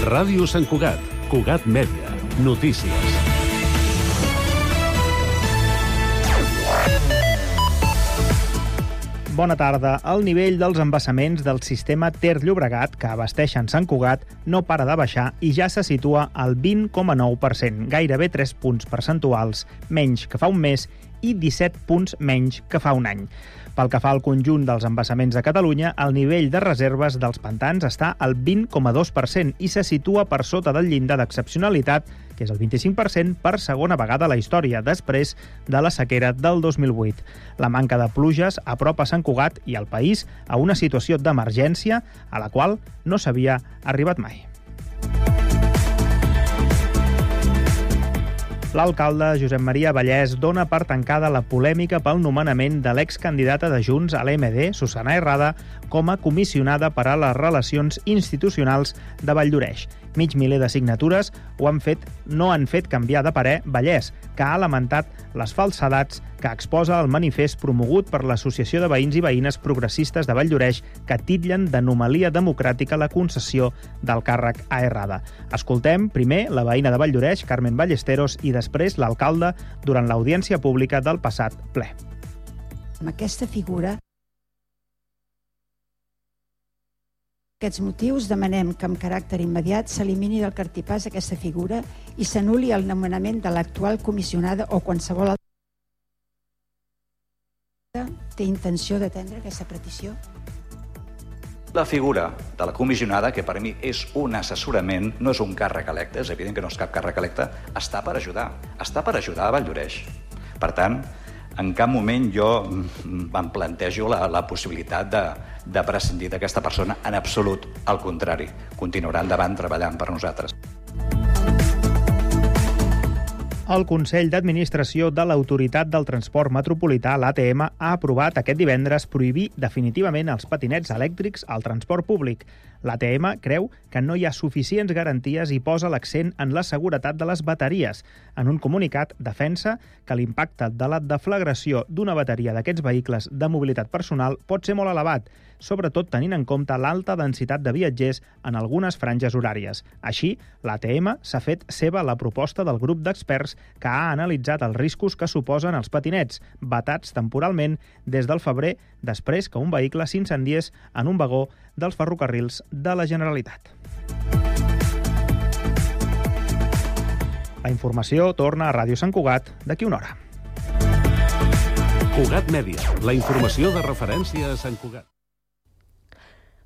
Ràdio Sant Cugat, Cugat Mèdia, notícies. Bona tarda. El nivell dels embassaments del sistema Ter Llobregat, que abasteixen Sant Cugat, no para de baixar i ja se situa al 20,9%, gairebé 3 punts percentuals menys que fa un mes i 17 punts menys que fa un any. Pel que fa al conjunt dels embassaments de Catalunya, el nivell de reserves dels pantans està al 20,2% i se situa per sota del llindar d'excepcionalitat, que és el 25% per segona vegada a la història, després de la sequera del 2008. La manca de pluges apropa Sant Cugat i el país a una situació d'emergència a la qual no s'havia arribat mai. L'alcalde Josep Maria Vallès dona per tancada la polèmica pel nomenament de l'excandidata de Junts a l'MD, Susana Herrada, com a comissionada per a les relacions institucionals de Valldoreix. Mig miler de signatures ho han fet, no han fet canviar de parer Vallès, que ha lamentat les falsedats que exposa el manifest promogut per l'Associació de Veïns i Veïnes Progressistes de Valldoreix que titllen d'anomalia democràtica la concessió del càrrec a Errada. Escoltem primer la veïna de Valldoreix, Carmen Ballesteros, i després l'alcalde durant l'audiència pública del passat ple. Amb aquesta figura aquests motius demanem que amb caràcter immediat s'elimini del cartipàs aquesta figura i s'anuli el nomenament de l'actual comissionada o qualsevol altra té intenció d'atendre aquesta petició? La figura de la comissionada, que per mi és un assessorament, no és un càrrec electe, és evident que no és cap càrrec electe, està per ajudar, està per ajudar a Valldoreix. Per tant, en cap moment jo em plantejo la, la possibilitat de, de prescindir d'aquesta persona en absolut. Al contrari, continuarà endavant treballant per nosaltres. El Consell d'Administració de l'Autoritat del Transport Metropolità, l'ATM, ha aprovat aquest divendres prohibir definitivament els patinets elèctrics al transport públic. L'ATM creu que no hi ha suficients garanties i posa l'accent en la seguretat de les bateries. En un comunicat, defensa que l'impacte de la deflagració d'una bateria d'aquests vehicles de mobilitat personal pot ser molt elevat, sobretot tenint en compte l'alta densitat de viatgers en algunes franges horàries. Així, l'ATM s'ha fet seva la proposta del grup d'experts que ha analitzat els riscos que suposen els patinets, batats temporalment des del febrer després que un vehicle s'incendiés en un vagó dels ferrocarrils de la Generalitat. La informació torna a Ràdio Sant Cugat d'aquí una hora. Cugat Mèdia, la informació de referència a Sant Cugat.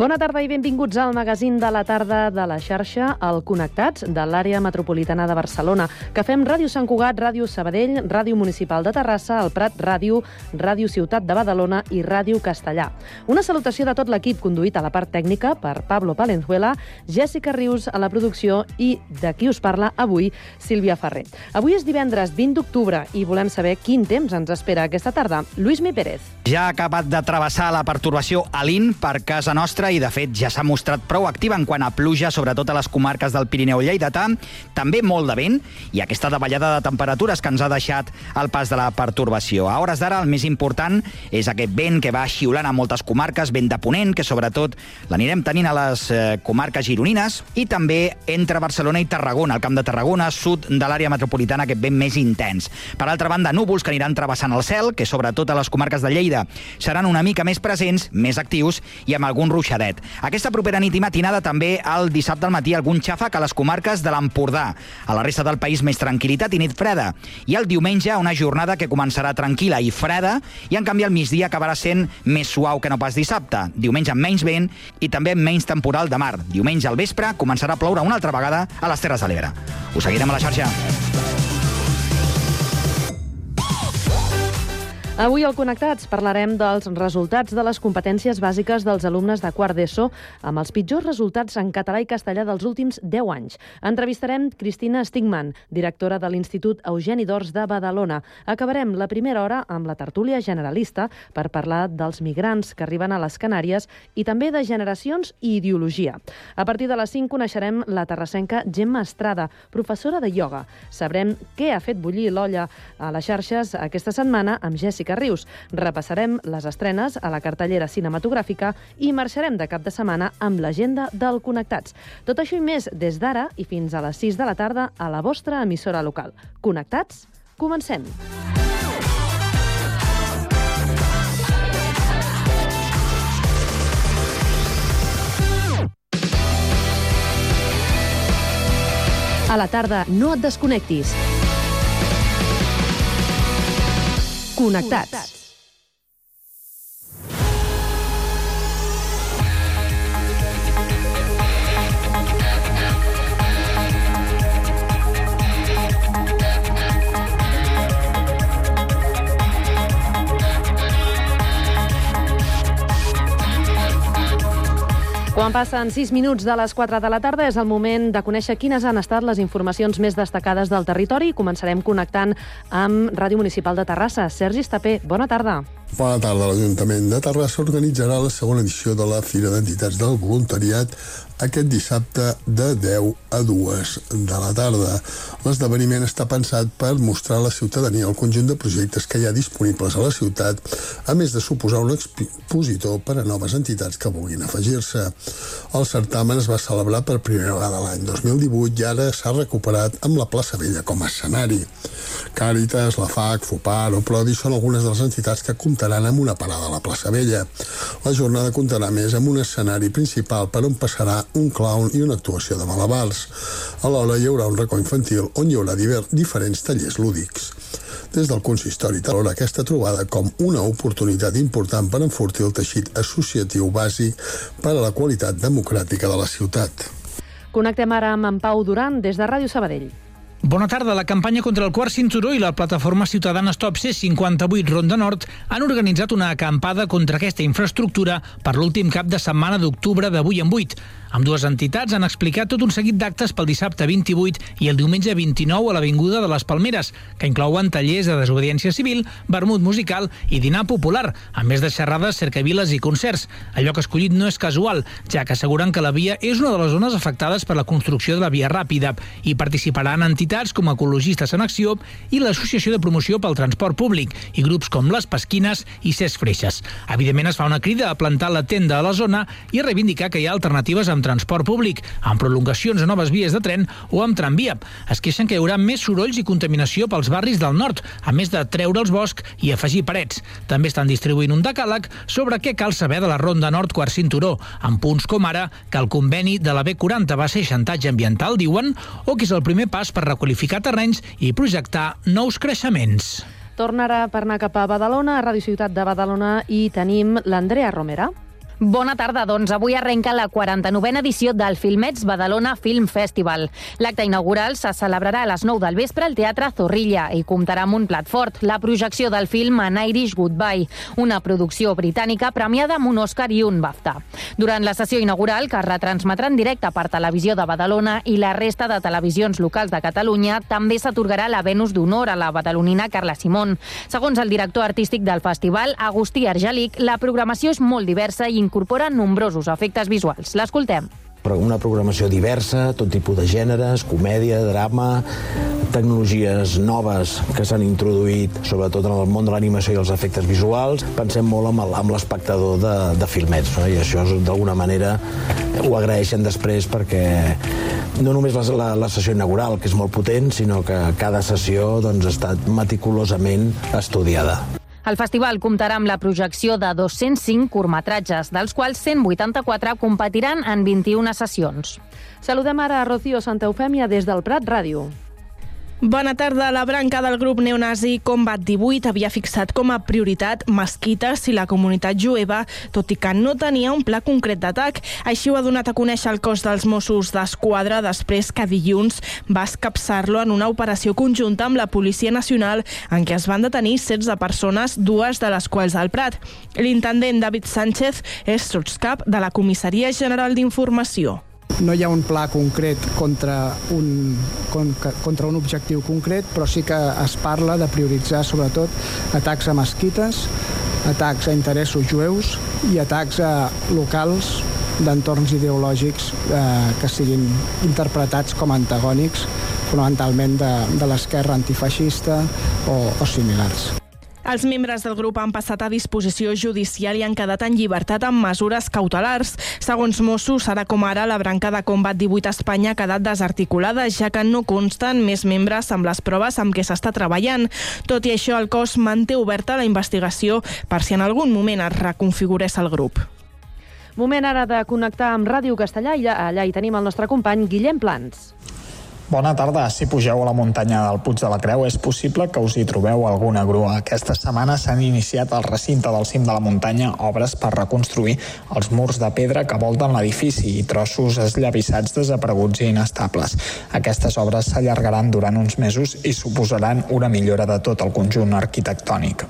Bona tarda i benvinguts al magazín de la tarda de la xarxa, al Connectats, de l'àrea metropolitana de Barcelona, que fem Ràdio Sant Cugat, Ràdio Sabadell, Ràdio Municipal de Terrassa, el Prat Ràdio, Ràdio Ciutat de Badalona i Ràdio Castellà. Una salutació de tot l'equip conduït a la part tècnica per Pablo Palenzuela, Jessica Rius a la producció i de qui us parla avui, Sílvia Ferrer. Avui és divendres 20 d'octubre i volem saber quin temps ens espera aquesta tarda. Lluís Mi Pérez. Ja ha acabat de travessar la pertorbació Alin per casa nostra i, de fet, ja s'ha mostrat prou activa en quant a pluja, sobretot a les comarques del Pirineu Lleidatà, també molt de vent i aquesta davallada de temperatures que ens ha deixat el pas de la pertorbació. A hores d'ara, el més important és aquest vent que va xiulant a moltes comarques, vent de ponent, que sobretot l'anirem tenint a les eh, comarques gironines, i també entre Barcelona i Tarragona, al Camp de Tarragona, sud de l'àrea metropolitana, aquest vent més intens. Per altra banda, núvols que aniran travessant el cel, que sobretot a les comarques de Lleida seran una mica més presents, més actius i amb algun ruixadet. Aquesta propera nit i matinada també el dissabte al matí algun xàfec a les comarques de l'Empordà. A la resta del país més tranquil·litat i nit freda. I el diumenge una jornada que començarà tranquil·la i freda i en canvi al migdia acabarà sent més suau que no pas dissabte. Diumenge amb menys vent i també amb menys temporal de mar. Diumenge al vespre començarà a ploure una altra vegada a les Terres de l'Ebre. Us seguirem a la xarxa. Avui al Connectats parlarem dels resultats de les competències bàsiques dels alumnes de quart d'ESO amb els pitjors resultats en català i castellà dels últims 10 anys. Entrevistarem Cristina Stigman, directora de l'Institut Eugeni d'Ors de Badalona. Acabarem la primera hora amb la tertúlia generalista per parlar dels migrants que arriben a les Canàries i també de generacions i ideologia. A partir de les 5 coneixerem la terrassenca Gemma Estrada, professora de ioga. Sabrem què ha fet bullir l'olla a les xarxes aquesta setmana amb Jessica Jessica Rius. Repassarem les estrenes a la cartellera cinematogràfica i marxarem de cap de setmana amb l'agenda del Connectats. Tot això i més des d'ara i fins a les 6 de la tarda a la vostra emissora local. Connectats? Comencem! A la tarda, no et desconnectis. Connectats. Quan passen 6 minuts de les 4 de la tarda és el moment de conèixer quines han estat les informacions més destacades del territori. Començarem connectant amb Ràdio Municipal de Terrassa. Sergi Estapé, bona tarda. Bona tarda. L'Ajuntament de Terrassa organitzarà la segona edició de la Fira d'Entitats del Voluntariat aquest dissabte de 10 a 2 de la tarda. L'esdeveniment està pensat per mostrar a la ciutadania el conjunt de projectes que hi ha disponibles a la ciutat, a més de suposar un expositor per a noves entitats que vulguin afegir-se. El certamen es va celebrar per primera vegada l'any 2018 i ara s'ha recuperat amb la plaça Vella com a escenari. Càritas, la FAC, FUPAR o Prodi són algunes de les entitats que comptaran amb una parada a la plaça Vella. La jornada comptarà més amb un escenari principal per on passarà un clown i una actuació de malabars. Alhora hi haurà un racó infantil on hi haurà diferents tallers lúdics. Des del consistori talora aquesta trobada com una oportunitat important per enfortir el teixit associatiu bàsic per a la qualitat democràtica de la ciutat. Connectem ara amb en Pau Duran des de Ràdio Sabadell. Bona tarda. La campanya contra el quart cinturó i la plataforma ciutadana Stop C58 Ronda Nord han organitzat una acampada contra aquesta infraestructura per l'últim cap de setmana d'octubre d'avui en 8. Amb dues entitats han explicat tot un seguit d'actes pel dissabte 28 i el diumenge 29 a l'Avinguda de les Palmeres, que inclouen tallers de desobediència civil, vermut musical i dinar popular, a més de xerrades, cercaviles i concerts. El lloc escollit no és casual, ja que asseguren que la via és una de les zones afectades per la construcció de la via ràpida i participaran entitats com Ecologistes en Acció i l'Associació de Promoció pel Transport Públic i grups com Les Pesquines i Cés Freixes. Evidentment es fa una crida a plantar la tenda a la zona i a reivindicar que hi ha alternatives amb transport públic, amb prolongacions a noves vies de tren o amb tramvia. Es queixen que hi haurà més sorolls i contaminació pels barris del nord, a més de treure els bosc i afegir parets. També estan distribuint un decàleg sobre què cal saber de la Ronda Nord quart cinturó, amb punts com ara que el conveni de la B40 va ser xantatge ambiental, diuen, o que és el primer pas per requalificar terrenys i projectar nous creixements. Tornarà per anar cap a Badalona, a Radio Ciutat de Badalona, i tenim l'Andrea Romera. Bona tarda, doncs avui arrenca la 49a edició del Filmets Badalona Film Festival. L'acte inaugural se celebrarà a les 9 del vespre al Teatre Zorrilla i comptarà amb un plat fort, la projecció del film An Irish Goodbye, una producció britànica premiada amb un Oscar i un BAFTA. Durant la sessió inaugural, que es retransmetrà en directe per Televisió de Badalona i la resta de televisions locals de Catalunya, també s'atorgarà la Venus d'Honor a la badalonina Carla Simón. Segons el director artístic del festival, Agustí Argelic, la programació és molt diversa i incorpora nombrosos efectes visuals. L'escoltem. Una programació diversa, tot tipus de gèneres, comèdia, drama, tecnologies noves que s'han introduït, sobretot en el món de l'animació i els efectes visuals. Pensem molt amb l'espectador de, de filmets, no? i això d'alguna manera ho agraeixen després perquè no només la, la, la sessió inaugural, que és molt potent, sinó que cada sessió doncs, ha estat meticulosament estudiada. El festival comptarà amb la projecció de 205 curtmetratges, dels quals 184 competiran en 21 sessions. Saludem ara a Rocío Santa Eufèmia des del Prat Ràdio. Bona tarda. La branca del grup neonazi Combat 18 havia fixat com a prioritat mesquites i la comunitat jueva, tot i que no tenia un pla concret d'atac. Així ho ha donat a conèixer el cos dels Mossos d'Esquadra després que dilluns va escapçar-lo en una operació conjunta amb la Policia Nacional en què es van detenir 16 persones, dues de les quals al Prat. L'intendent David Sánchez és sotscap de la Comissaria General d'Informació no hi ha un pla concret contra un, contra un objectiu concret, però sí que es parla de prioritzar sobretot atacs a mesquites, atacs a interessos jueus i atacs a locals d'entorns ideològics eh, que siguin interpretats com antagònics fonamentalment de, de l'esquerra antifeixista o, o similars. Els membres del grup han passat a disposició judicial i han quedat en llibertat amb mesures cautelars. Segons Mossos, ara com ara, la branca de Combat 18 a Espanya ha quedat desarticulada, ja que no consten més membres amb les proves amb què s'està treballant. Tot i això, el cos manté oberta la investigació per si en algun moment es reconfigurés el grup. Moment ara de connectar amb Ràdio Castellà i allà hi tenim el nostre company Guillem Plans. Bona tarda. Si pugeu a la muntanya del Puig de la Creu, és possible que us hi trobeu alguna grua. Aquesta setmana s'han iniciat al recinte del cim de la muntanya obres per reconstruir els murs de pedra que volten l'edifici i trossos esllavissats desapareguts i inestables. Aquestes obres s'allargaran durant uns mesos i suposaran una millora de tot el conjunt arquitectònic.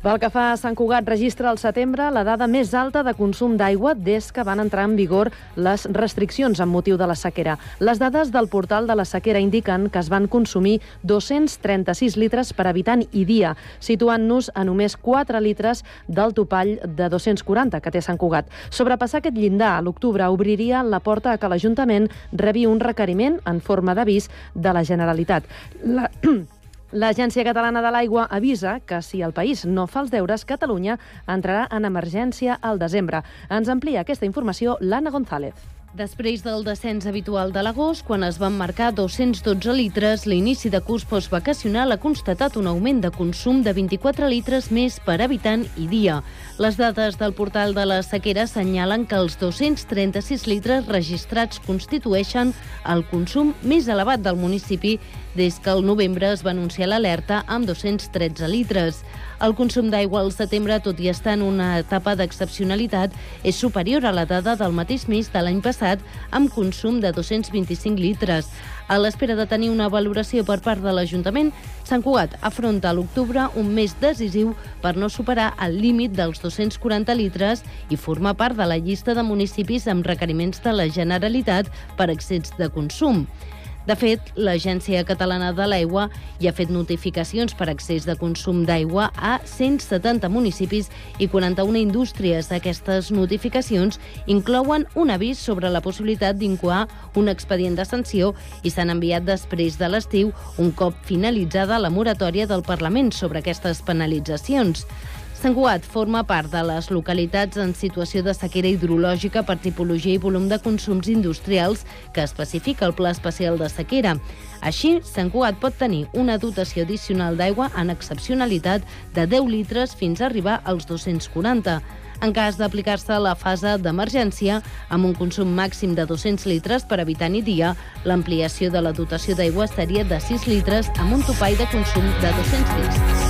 Pel que fa a Sant Cugat, registra al setembre la dada més alta de consum d'aigua des que van entrar en vigor les restriccions amb motiu de la sequera. Les dades del portal de la sequera indiquen que es van consumir 236 litres per habitant i dia, situant-nos a només 4 litres del topall de 240 que té Sant Cugat. Sobrepassar aquest llindar a l'octubre obriria la porta a que l'Ajuntament rebi un requeriment en forma d'avís de la Generalitat. La... L'Agència Catalana de l'Aigua avisa que si el país no fa els deures, Catalunya entrarà en emergència al desembre. Ens amplia aquesta informació l'Anna González. Després del descens habitual de l'agost, quan es van marcar 212 litres, l'inici de curs postvacacional ha constatat un augment de consum de 24 litres més per habitant i dia. Les dades del portal de la sequera senyalen que els 236 litres registrats constitueixen el consum més elevat del municipi des que el novembre es va anunciar l'alerta amb 213 litres. El consum d'aigua al setembre, tot i estar en una etapa d'excepcionalitat, és superior a la dada del mateix mes de l'any passat, amb consum de 225 litres. A l'espera de tenir una valoració per part de l'Ajuntament, Sant Cugat afronta a l'octubre un mes decisiu per no superar el límit dels 240 litres i formar part de la llista de municipis amb requeriments de la Generalitat per excés de consum. De fet, l'Agència Catalana de l'Aigua ja ha fet notificacions per accés de consum d'aigua a 170 municipis i 41 indústries. Aquestes notificacions inclouen un avís sobre la possibilitat d'incoar un expedient de sanció i s'han enviat després de l'estiu un cop finalitzada la moratòria del Parlament sobre aquestes penalitzacions. Sant Cugat forma part de les localitats en situació de sequera hidrològica per tipologia i volum de consums industrials que especifica el Pla Especial de Sequera. Així, Sant Cugat pot tenir una dotació addicional d'aigua en excepcionalitat de 10 litres fins a arribar als 240. En cas d'aplicar-se la fase d'emergència, amb un consum màxim de 200 litres per habitant i dia, l'ampliació de la dotació d'aigua seria de 6 litres amb un topall de consum de 200 litres.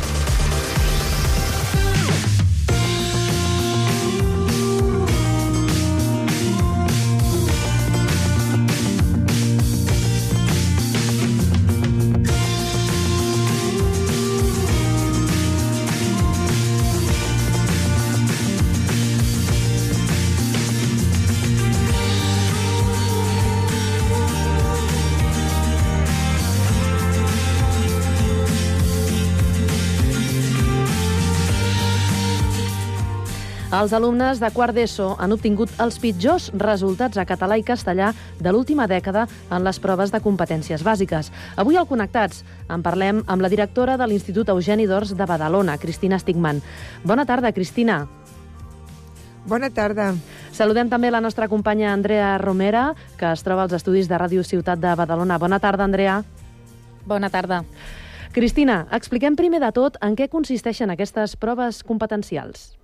Els alumnes de quart d'ESO han obtingut els pitjors resultats a català i castellà de l'última dècada en les proves de competències bàsiques. Avui al Connectats en parlem amb la directora de l'Institut Eugeni d'Ors de Badalona, Cristina Stigman. Bona tarda, Cristina. Bona tarda. Saludem també la nostra companya Andrea Romera, que es troba als estudis de Ràdio Ciutat de Badalona. Bona tarda, Andrea. Bona tarda. Cristina, expliquem primer de tot en què consisteixen aquestes proves competencials.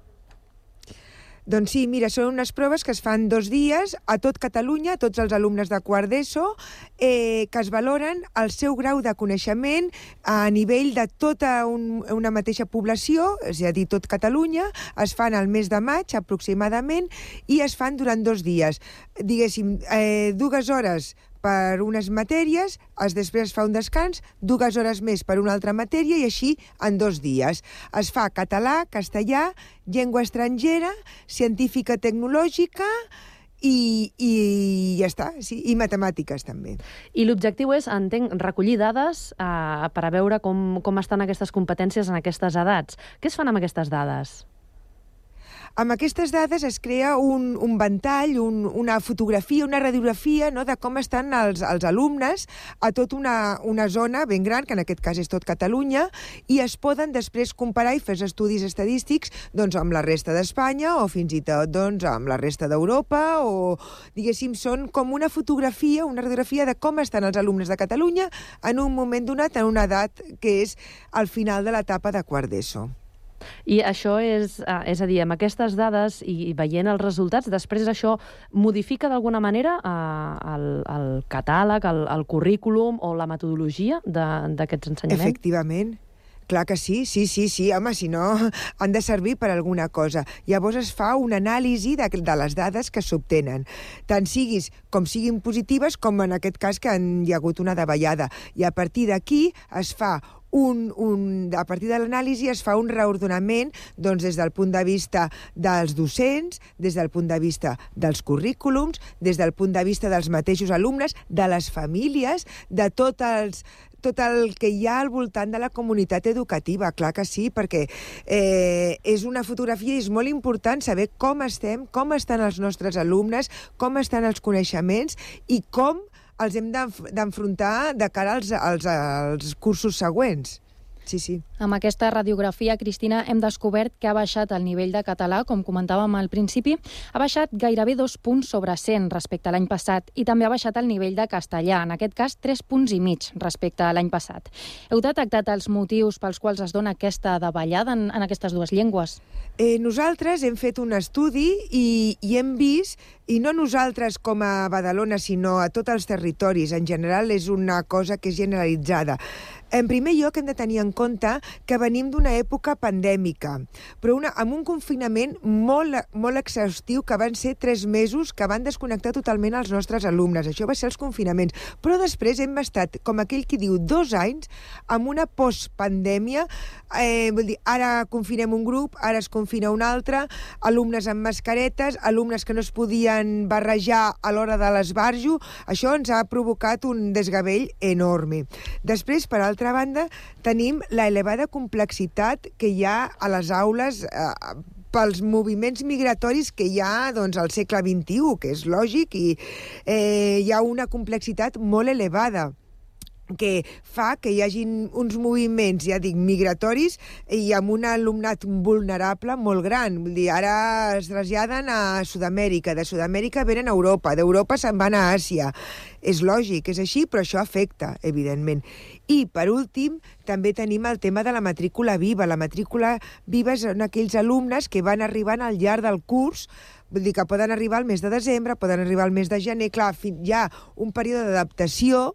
Doncs sí, mira, són unes proves que es fan dos dies a tot Catalunya, a tots els alumnes de quart d'ESO, eh, que es valoren el seu grau de coneixement a nivell de tota un, una mateixa població, és a dir, tot Catalunya, es fan al mes de maig aproximadament i es fan durant dos dies. Diguéssim, eh, dues hores per unes matèries, es després fa un descans, dues hores més per una altra matèria i així en dos dies. Es fa català, castellà, llengua estrangera, científica tecnològica i, i ja està, sí, i matemàtiques també. I l'objectiu és, entenc, recollir dades eh, per a veure com, com estan aquestes competències en aquestes edats. Què es fan amb aquestes dades? Amb aquestes dades es crea un, un ventall, un, una fotografia, una radiografia no, de com estan els, els alumnes a tota una, una zona ben gran, que en aquest cas és tot Catalunya, i es poden després comparar i fer estudis estadístics doncs, amb la resta d'Espanya o fins i tot doncs, amb la resta d'Europa o, diguéssim, són com una fotografia, una radiografia de com estan els alumnes de Catalunya en un moment donat, en una edat que és al final de l'etapa de quart d'ESO. I això és, eh, és a dir, amb aquestes dades i veient els resultats, després això modifica d'alguna manera eh, el, el catàleg, el, el currículum o la metodologia d'aquests ensenyaments? Efectivament. Clar que sí, sí, sí, sí, home, si no han de servir per alguna cosa. Llavors es fa una anàlisi de, de les dades que s'obtenen, tant siguis com siguin positives com en aquest cas que han, hi ha hagut una davallada. I a partir d'aquí es fa un, un, a partir de l'anàlisi es fa un reordenament doncs, des del punt de vista dels docents, des del punt de vista dels currículums, des del punt de vista dels mateixos alumnes, de les famílies, de tots els, tot el que hi ha al voltant de la comunitat educativa, clar que sí, perquè eh, és una fotografia i és molt important saber com estem, com estan els nostres alumnes, com estan els coneixements i com els hem d'enfrontar de cara als, als, als cursos següents. Sí, sí. Amb aquesta radiografia, Cristina, hem descobert que ha baixat el nivell de català, com comentàvem al principi, ha baixat gairebé dos punts sobre 100 respecte a l'any passat i també ha baixat el nivell de castellà, en aquest cas tres punts i mig respecte a l'any passat. Heu detectat els motius pels quals es dona aquesta davallada en, en aquestes dues llengües? Eh, nosaltres hem fet un estudi i, i hem vist, i no nosaltres com a Badalona, sinó a tots els territoris, en general és una cosa que és generalitzada, en primer lloc, hem de tenir en compte que venim d'una època pandèmica, però una, amb un confinament molt, molt exhaustiu que van ser tres mesos que van desconnectar totalment els nostres alumnes. Això va ser els confinaments. Però després hem estat, com aquell qui diu, dos anys amb una postpandèmia. Eh, vull dir, ara confinem un grup, ara es confina un altre, alumnes amb mascaretes, alumnes que no es podien barrejar a l'hora de l'esbarjo. Això ens ha provocat un desgavell enorme. Després, per altra banda, tenim la complexitat que hi ha a les aules eh, pels moviments migratoris que hi ha doncs, al segle XXI, que és lògic, i eh, hi ha una complexitat molt elevada que fa que hi hagin uns moviments, ja dic, migratoris i amb un alumnat vulnerable molt gran. Vull dir, ara es traslladen a Sud-amèrica, de Sud-amèrica venen a Europa, d'Europa se'n van a Àsia. És lògic, és així, però això afecta, evidentment. I, per últim, també tenim el tema de la matrícula viva. La matrícula viva són aquells alumnes que van arribant al llarg del curs Vull dir que poden arribar al mes de desembre, poden arribar al mes de gener. Clar, hi ha un període d'adaptació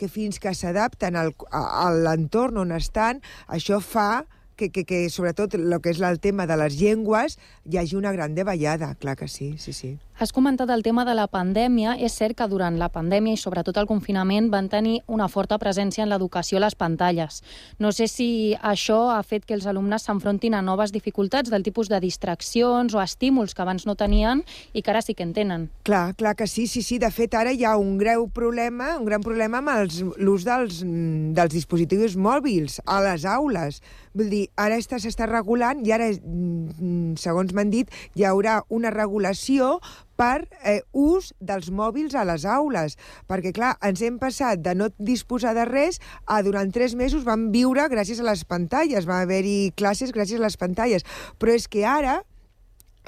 que fins que s'adapten a l'entorn on estan, això fa que, que, que sobretot el que és el tema de les llengües hi hagi una gran davallada, clar que sí, sí, sí. Has comentat el tema de la pandèmia. És cert que durant la pandèmia i sobretot el confinament van tenir una forta presència en l'educació a les pantalles. No sé si això ha fet que els alumnes s'enfrontin a noves dificultats del tipus de distraccions o estímuls que abans no tenien i que ara sí que en tenen. Clar, clar que sí, sí, sí. De fet, ara hi ha un greu problema, un gran problema amb l'ús dels, dels dispositius mòbils a les aules. Vull dir, ara està- s'està regulant i ara, mm, segons m'han dit, hi haurà una regulació per eh, ús dels mòbils a les aules. Perquè, clar, ens hem passat de no disposar de res a durant tres mesos vam viure gràcies a les pantalles, va haver-hi classes gràcies a les pantalles. Però és que ara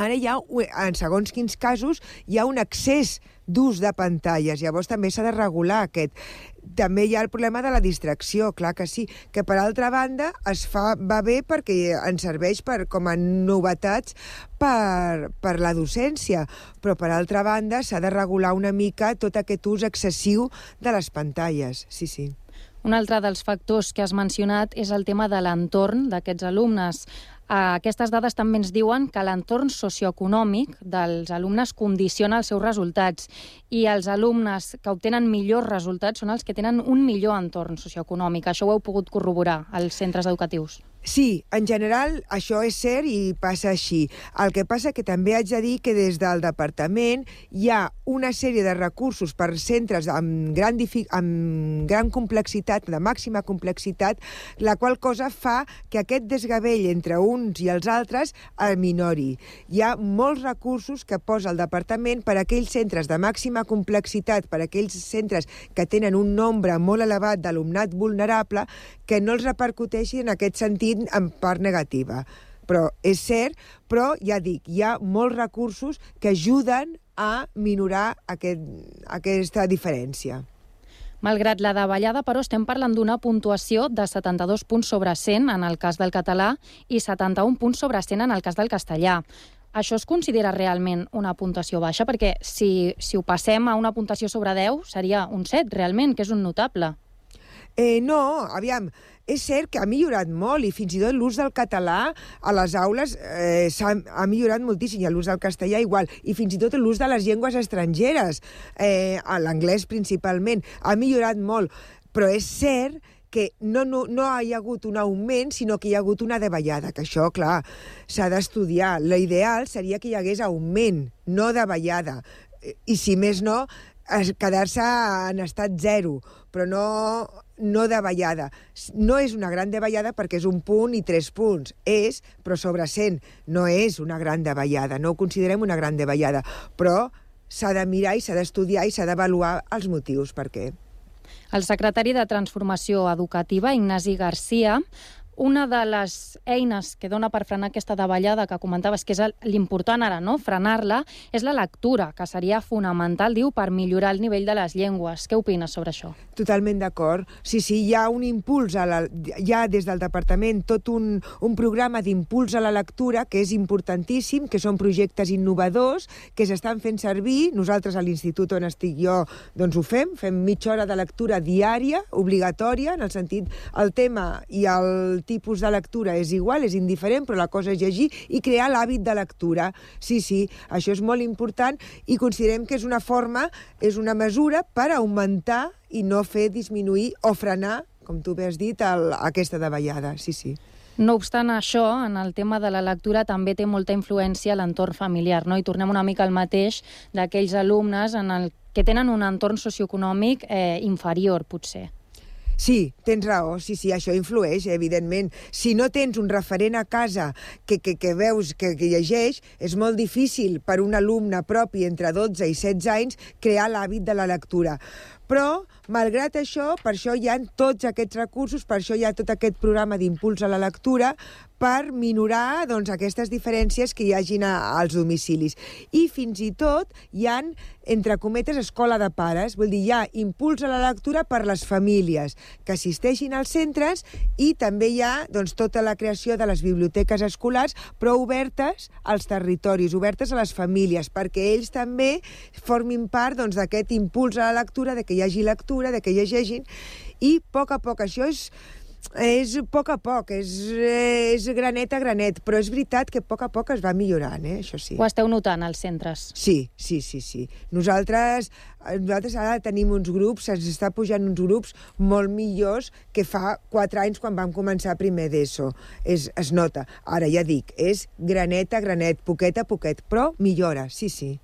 Ara hi ha, en segons quins casos, hi ha un excés d'ús de pantalles. Llavors també s'ha de regular aquest. També hi ha el problema de la distracció, clar que sí, que per altra banda es fa, va bé perquè ens serveix per, com a novetats per, per la docència, però per altra banda s'ha de regular una mica tot aquest ús excessiu de les pantalles, sí, sí. Un altre dels factors que has mencionat és el tema de l'entorn d'aquests alumnes. Eh, Aquestes dades també ens diuen que l'entorn socioeconòmic dels alumnes condiciona els seus resultats i els alumnes que obtenen millors resultats són els que tenen un millor entorn socioeconòmic. Això ho heu pogut corroborar als centres educatius. Sí, en general això és cert i passa així. El que passa que també haig de dir que des del departament hi ha una sèrie de recursos per centres amb gran, amb gran complexitat, de màxima complexitat, la qual cosa fa que aquest desgavell entre uns i els altres el minori. Hi ha molts recursos que posa el departament per a aquells centres de màxima complexitat, per a aquells centres que tenen un nombre molt elevat d'alumnat vulnerable, que no els repercuteixi en aquest sentit en part negativa. Però és cert, però ja dic, hi ha molts recursos que ajuden a minorar aquest, aquesta diferència. Malgrat la davallada, però, estem parlant d'una puntuació de 72 punts sobre 100 en el cas del català i 71 punts sobre 100 en el cas del castellà. Això es considera realment una puntuació baixa? Perquè si, si ho passem a una puntuació sobre 10 seria un 7, realment, que és un notable. Eh, no, aviam, és cert que ha millorat molt i fins i tot l'ús del català a les aules eh, s'ha ha millorat moltíssim i l'ús del castellà igual i fins i tot l'ús de les llengües estrangeres, eh, l'anglès principalment, ha millorat molt. Però és cert que no, no, no hi ha hagut un augment, sinó que hi ha hagut una davallada, que això, clar, s'ha d'estudiar. L'ideal seria que hi hagués augment, no davallada. I si més no, quedar-se en estat zero, però no, no davallada. No és una gran davallada perquè és un punt i tres punts. És, però sobre 100. No és una gran davallada. No ho considerem una gran davallada. Però s'ha de mirar i s'ha d'estudiar i s'ha d'avaluar els motius per què. El secretari de Transformació Educativa, Ignasi Garcia, una de les eines que dona per frenar aquesta davallada que comentaves, que és l'important ara, no?, frenar-la, és la lectura, que seria fonamental, diu, per millorar el nivell de les llengües. Què opines sobre això? Totalment d'acord. Sí, sí, hi ha un impuls, a la, hi ha des del departament tot un, un programa d'impuls a la lectura que és importantíssim, que són projectes innovadors, que s'estan fent servir. Nosaltres a l'institut on estic jo doncs ho fem, fem mitja hora de lectura diària, obligatòria, en el sentit, el tema i el tipus de lectura és igual, és indiferent, però la cosa és llegir i crear l'hàbit de lectura. Sí, sí, això és molt important i considerem que és una forma, és una mesura per augmentar i no fer disminuir o frenar, com tu bé has dit, el, aquesta davallada. Sí, sí. No obstant això, en el tema de la lectura també té molta influència l'entorn familiar, no? I tornem una mica al mateix d'aquells alumnes en el que tenen un entorn socioeconòmic eh, inferior, potser. Sí, tens raó, sí, sí, això influeix, evidentment. Si no tens un referent a casa que, que, que veus que, que llegeix, és molt difícil per un alumne propi entre 12 i 16 anys crear l'hàbit de la lectura. Però, malgrat això, per això hi ha tots aquests recursos, per això hi ha tot aquest programa d'impuls a la lectura, per minorar doncs, aquestes diferències que hi hagin als domicilis. I fins i tot hi han, entre cometes, escola de pares, vull dir, hi ha impuls a la lectura per les famílies que assisteixin als centres i també hi ha doncs, tota la creació de les biblioteques escolars, però obertes als territoris, obertes a les famílies, perquè ells també formin part doncs, d'aquest impuls a la lectura, de que hi hagi lectura, de que llegeixin, i a poc a poc això és és a poc a poc, és, és granet a granet, però és veritat que a poc a poc es va millorant, eh? això sí. Ho esteu notant als centres? Sí, sí, sí, sí. Nosaltres, nosaltres ara tenim uns grups, ens està pujant uns grups molt millors que fa quatre anys quan vam començar primer d'ESO. Es, es nota. Ara ja dic, és granet a granet, poquet a poquet, però millora, sí, sí.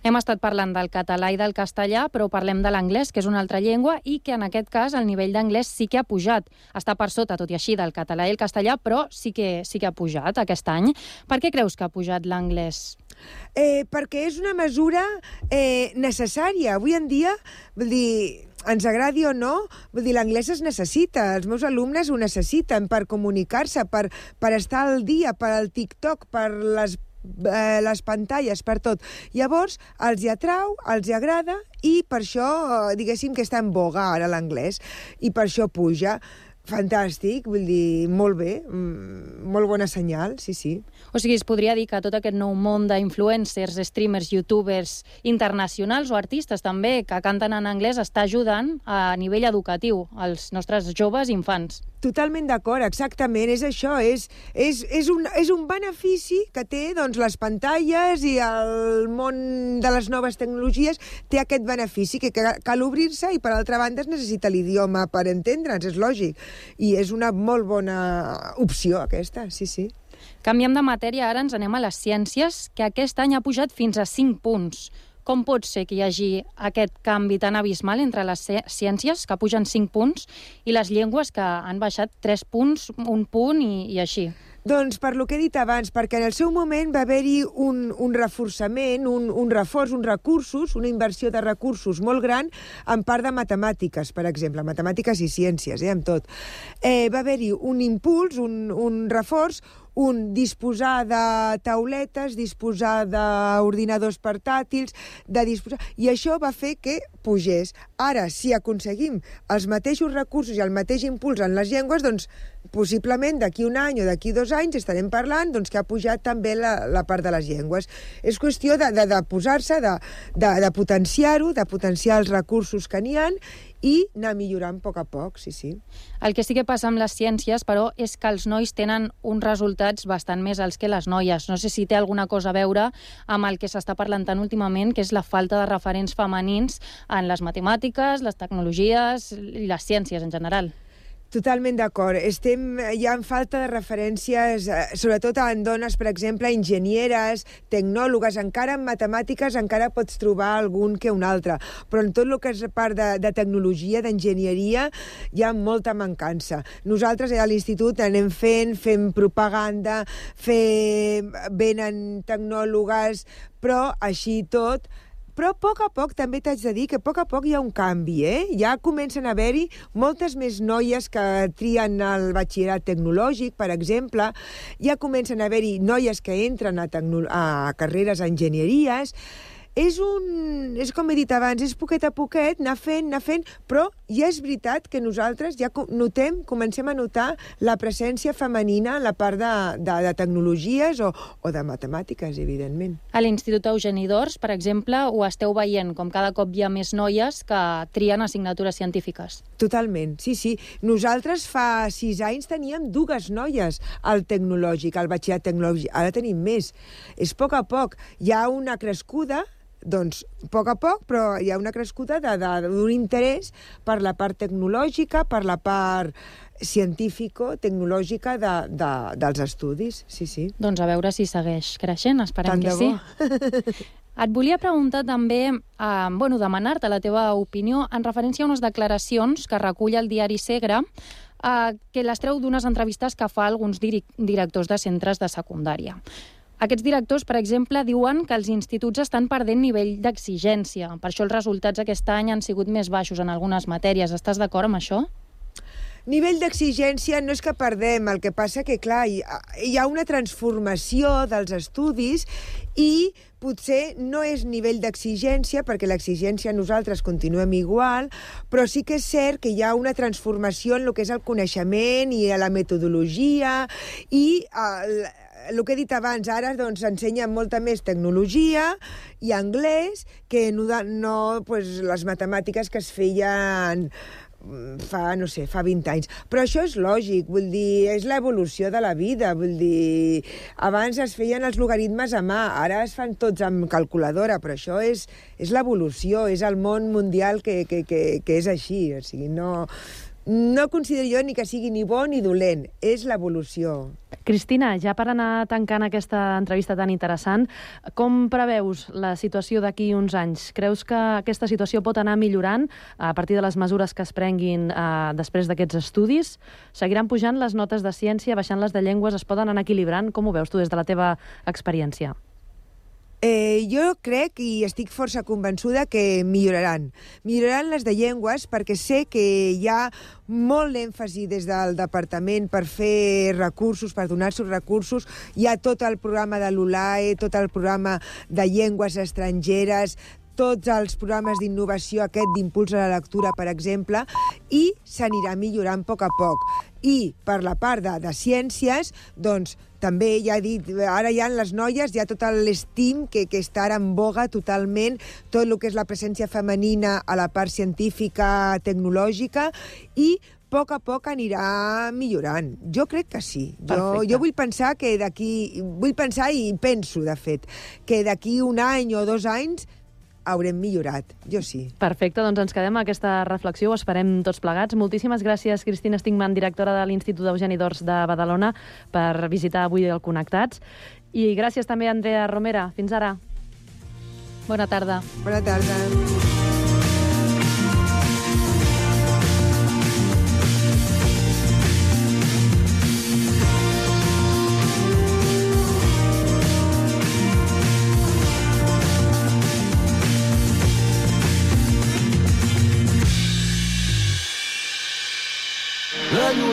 Hem estat parlant del català i del castellà, però parlem de l'anglès, que és una altra llengua, i que en aquest cas el nivell d'anglès sí que ha pujat. Està per sota, tot i així, del català i el castellà, però sí que, sí que ha pujat aquest any. Per què creus que ha pujat l'anglès? Eh, perquè és una mesura eh, necessària. Avui en dia, vull dir, ens agradi o no, vull dir, l'anglès es necessita, els meus alumnes ho necessiten per comunicar-se, per, per estar al dia, per al TikTok, per les eh, les pantalles, per tot. Llavors, els hi atrau, els hi agrada, i per això, eh, diguéssim, que està en boga ara l'anglès, i per això puja. Fantàstic, vull dir, molt bé, mm, molt bona senyal, sí, sí. O sigui, es podria dir que tot aquest nou món d'influencers, streamers, youtubers internacionals o artistes també que canten en anglès està ajudant a nivell educatiu als nostres joves infants. Totalment d'acord, exactament, és això, és, és, és, un, és un benefici que té doncs, les pantalles i el món de les noves tecnologies té aquest benefici que cal obrir-se i per altra banda es necessita l'idioma per entendre'ns, és lògic, i és una molt bona opció aquesta, sí, sí. Canviem de matèria, ara ens anem a les ciències, que aquest any ha pujat fins a 5 punts. Com pot ser que hi hagi aquest canvi tan abismal entre les ciències, que pugen 5 punts, i les llengües, que han baixat 3 punts, un punt i, i així? Doncs per lo que he dit abans, perquè en el seu moment va haver-hi un, un reforçament, un, un reforç, uns recursos, una inversió de recursos molt gran en part de matemàtiques, per exemple, matemàtiques i ciències, eh, amb tot. Eh, va haver-hi un impuls, un, un reforç, un, disposar de tauletes, disposar d'ordinadors portàtils, de disposar... I això va fer que pugés. Ara, si aconseguim els mateixos recursos i el mateix impuls en les llengües, doncs possiblement d'aquí un any o d'aquí dos anys estarem parlant doncs, que ha pujat també la, la part de les llengües. És qüestió de, de, de posar-se, de, de, de potenciar-ho, de potenciar els recursos que n'hi han i anar millorant a poc a poc, sí, sí. El que sí que passa amb les ciències, però, és que els nois tenen uns resultats bastant més alts que les noies. No sé si té alguna cosa a veure amb el que s'està parlant tant últimament, que és la falta de referents femenins en les matemàtiques, les tecnologies i les ciències en general. Totalment d'acord. Estem ja en falta de referències, eh, sobretot en dones, per exemple, enginyeres, tecnòlogues, encara en matemàtiques encara pots trobar algun que un altre, però en tot el que és part de, de tecnologia, d'enginyeria, hi ha molta mancança. Nosaltres a l'institut anem fent, fem propaganda, fer... venen tecnòlogues, però així tot però a poc a poc també t'haig de dir que a poc a poc hi ha un canvi, eh? Ja comencen a haver-hi moltes més noies que trien el batxillerat tecnològic, per exemple, ja comencen a haver-hi noies que entren a, a carreres enginyeries, és un... és com he dit abans, és poquet a poquet, anar fent, anar fent, però ja és veritat que nosaltres ja notem, comencem a notar la presència femenina en la part de, de, de tecnologies o, o de matemàtiques, evidentment. A l'Institut Eugeni d'Ors, per exemple, ho esteu veient, com cada cop hi ha més noies que trien assignatures científiques. Totalment, sí, sí. Nosaltres fa sis anys teníem dues noies al tecnològic, al batxillerat tecnològic. Ara tenim més. És a poc a poc. Hi ha una crescuda doncs, a poc a poc, però hi ha una crescuda d'un interès per la part tecnològica, per la part científico-tecnològica de, de, dels estudis, sí, sí. Doncs a veure si segueix creixent, esperem Tant que sí. Et volia preguntar també, eh, bueno, demanar-te la teva opinió en referència a unes declaracions que recull el diari Segre, eh, que les treu d'unes entrevistes que fa alguns directors de centres de secundària. Aquests directors, per exemple, diuen que els instituts estan perdent nivell d'exigència. Per això els resultats aquest any han sigut més baixos en algunes matèries. Estàs d'acord amb això? Nivell d'exigència no és que perdem, el que passa que, clar, hi ha una transformació dels estudis i potser no és nivell d'exigència, perquè l'exigència nosaltres continuem igual, però sí que és cert que hi ha una transformació en el que és el coneixement i la metodologia i el, el que he dit abans, ara doncs ensenyen molta més tecnologia i anglès que no, no pues, les matemàtiques que es feien mm, fa, no sé, fa 20 anys. Però això és lògic, vull dir, és l'evolució de la vida, vull dir, abans es feien els logaritmes a mà, ara es fan tots amb calculadora, però això és, és l'evolució, és el món mundial que, que, que, que és així, o sigui, no, no considero jo ni que sigui ni bo ni dolent, és l'evolució. Cristina, ja per anar tancant aquesta entrevista tan interessant, com preveus la situació d'aquí uns anys? Creus que aquesta situació pot anar millorant a partir de les mesures que es prenguin eh, després d'aquests estudis? Seguiran pujant les notes de ciència, baixant les de llengües, es poden anar equilibrant? Com ho veus tu des de la teva experiència? Eh, jo crec i estic força convençuda que milloraran. Milloraran les de llengües perquè sé que hi ha molt d'èmfasi des del departament per fer recursos, per donar-se recursos. Hi ha tot el programa de l'ULAE, tot el programa de llengües estrangeres, tots els programes d'innovació, aquest d'impuls a la lectura, per exemple, i s'anirà millorant a poc a poc. I per la part de, de ciències, doncs, també ja he dit, ara hi ha les noies, hi ha tot l'estim que, que està ara en boga totalment, tot el que és la presència femenina a la part científica, tecnològica, i a poc a poc anirà millorant. Jo crec que sí. Jo, jo vull pensar que d'aquí... Vull pensar i penso, de fet, que d'aquí un any o dos anys haurem millorat. Jo sí. Perfecte, doncs ens quedem amb aquesta reflexió, ho esperem tots plegats. Moltíssimes gràcies, Cristina Stingman, directora de l'Institut Eugeni d'Ors de Badalona, per visitar avui el Connectats. I gràcies també a Andrea Romera. Fins ara. Bona tarda. Bona tarda.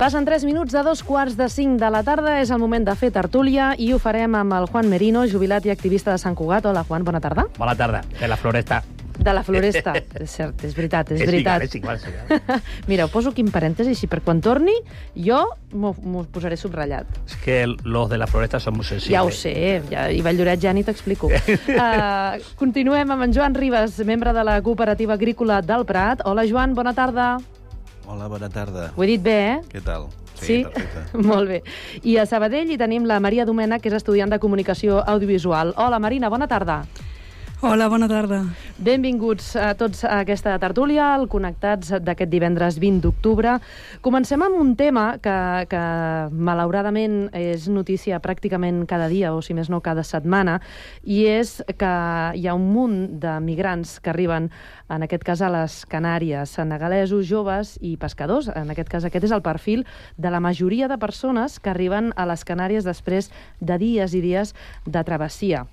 Passen 3 minuts de dos quarts de 5 de la tarda. És el moment de fer tertúlia i ho farem amb el Juan Merino, jubilat i activista de Sant Cugat. Hola, Juan, bona tarda. Bona tarda, de la Floresta. De la Floresta, és cert, és veritat, és, És veritat. igual, és igual, és igual. Mira, ho poso aquí en parèntesi, així per quan torni, jo m'ho posaré subratllat. Es que los de la Floresta son muy sensibles. Ja ho sé, ja, i Valldorets ja ni t'explico. uh, continuem amb en Joan Ribas, membre de la cooperativa agrícola del Prat. Hola, Joan, bona tarda. Hola, bona tarda. Ho he dit bé, eh? Què tal? Sí? perfecte. Molt bé. I a Sabadell hi tenim la Maria Domena, que és estudiant de comunicació audiovisual. Hola, Marina, bona tarda. Hola, bona tarda. Benvinguts a tots a aquesta tertúlia, al Connectats d'aquest divendres 20 d'octubre. Comencem amb un tema que, que malauradament és notícia pràcticament cada dia, o si més no cada setmana, i és que hi ha un munt de migrants que arriben, en aquest cas a les Canàries, senegalesos, joves i pescadors. En aquest cas aquest és el perfil de la majoria de persones que arriben a les Canàries després de dies i dies de travessia.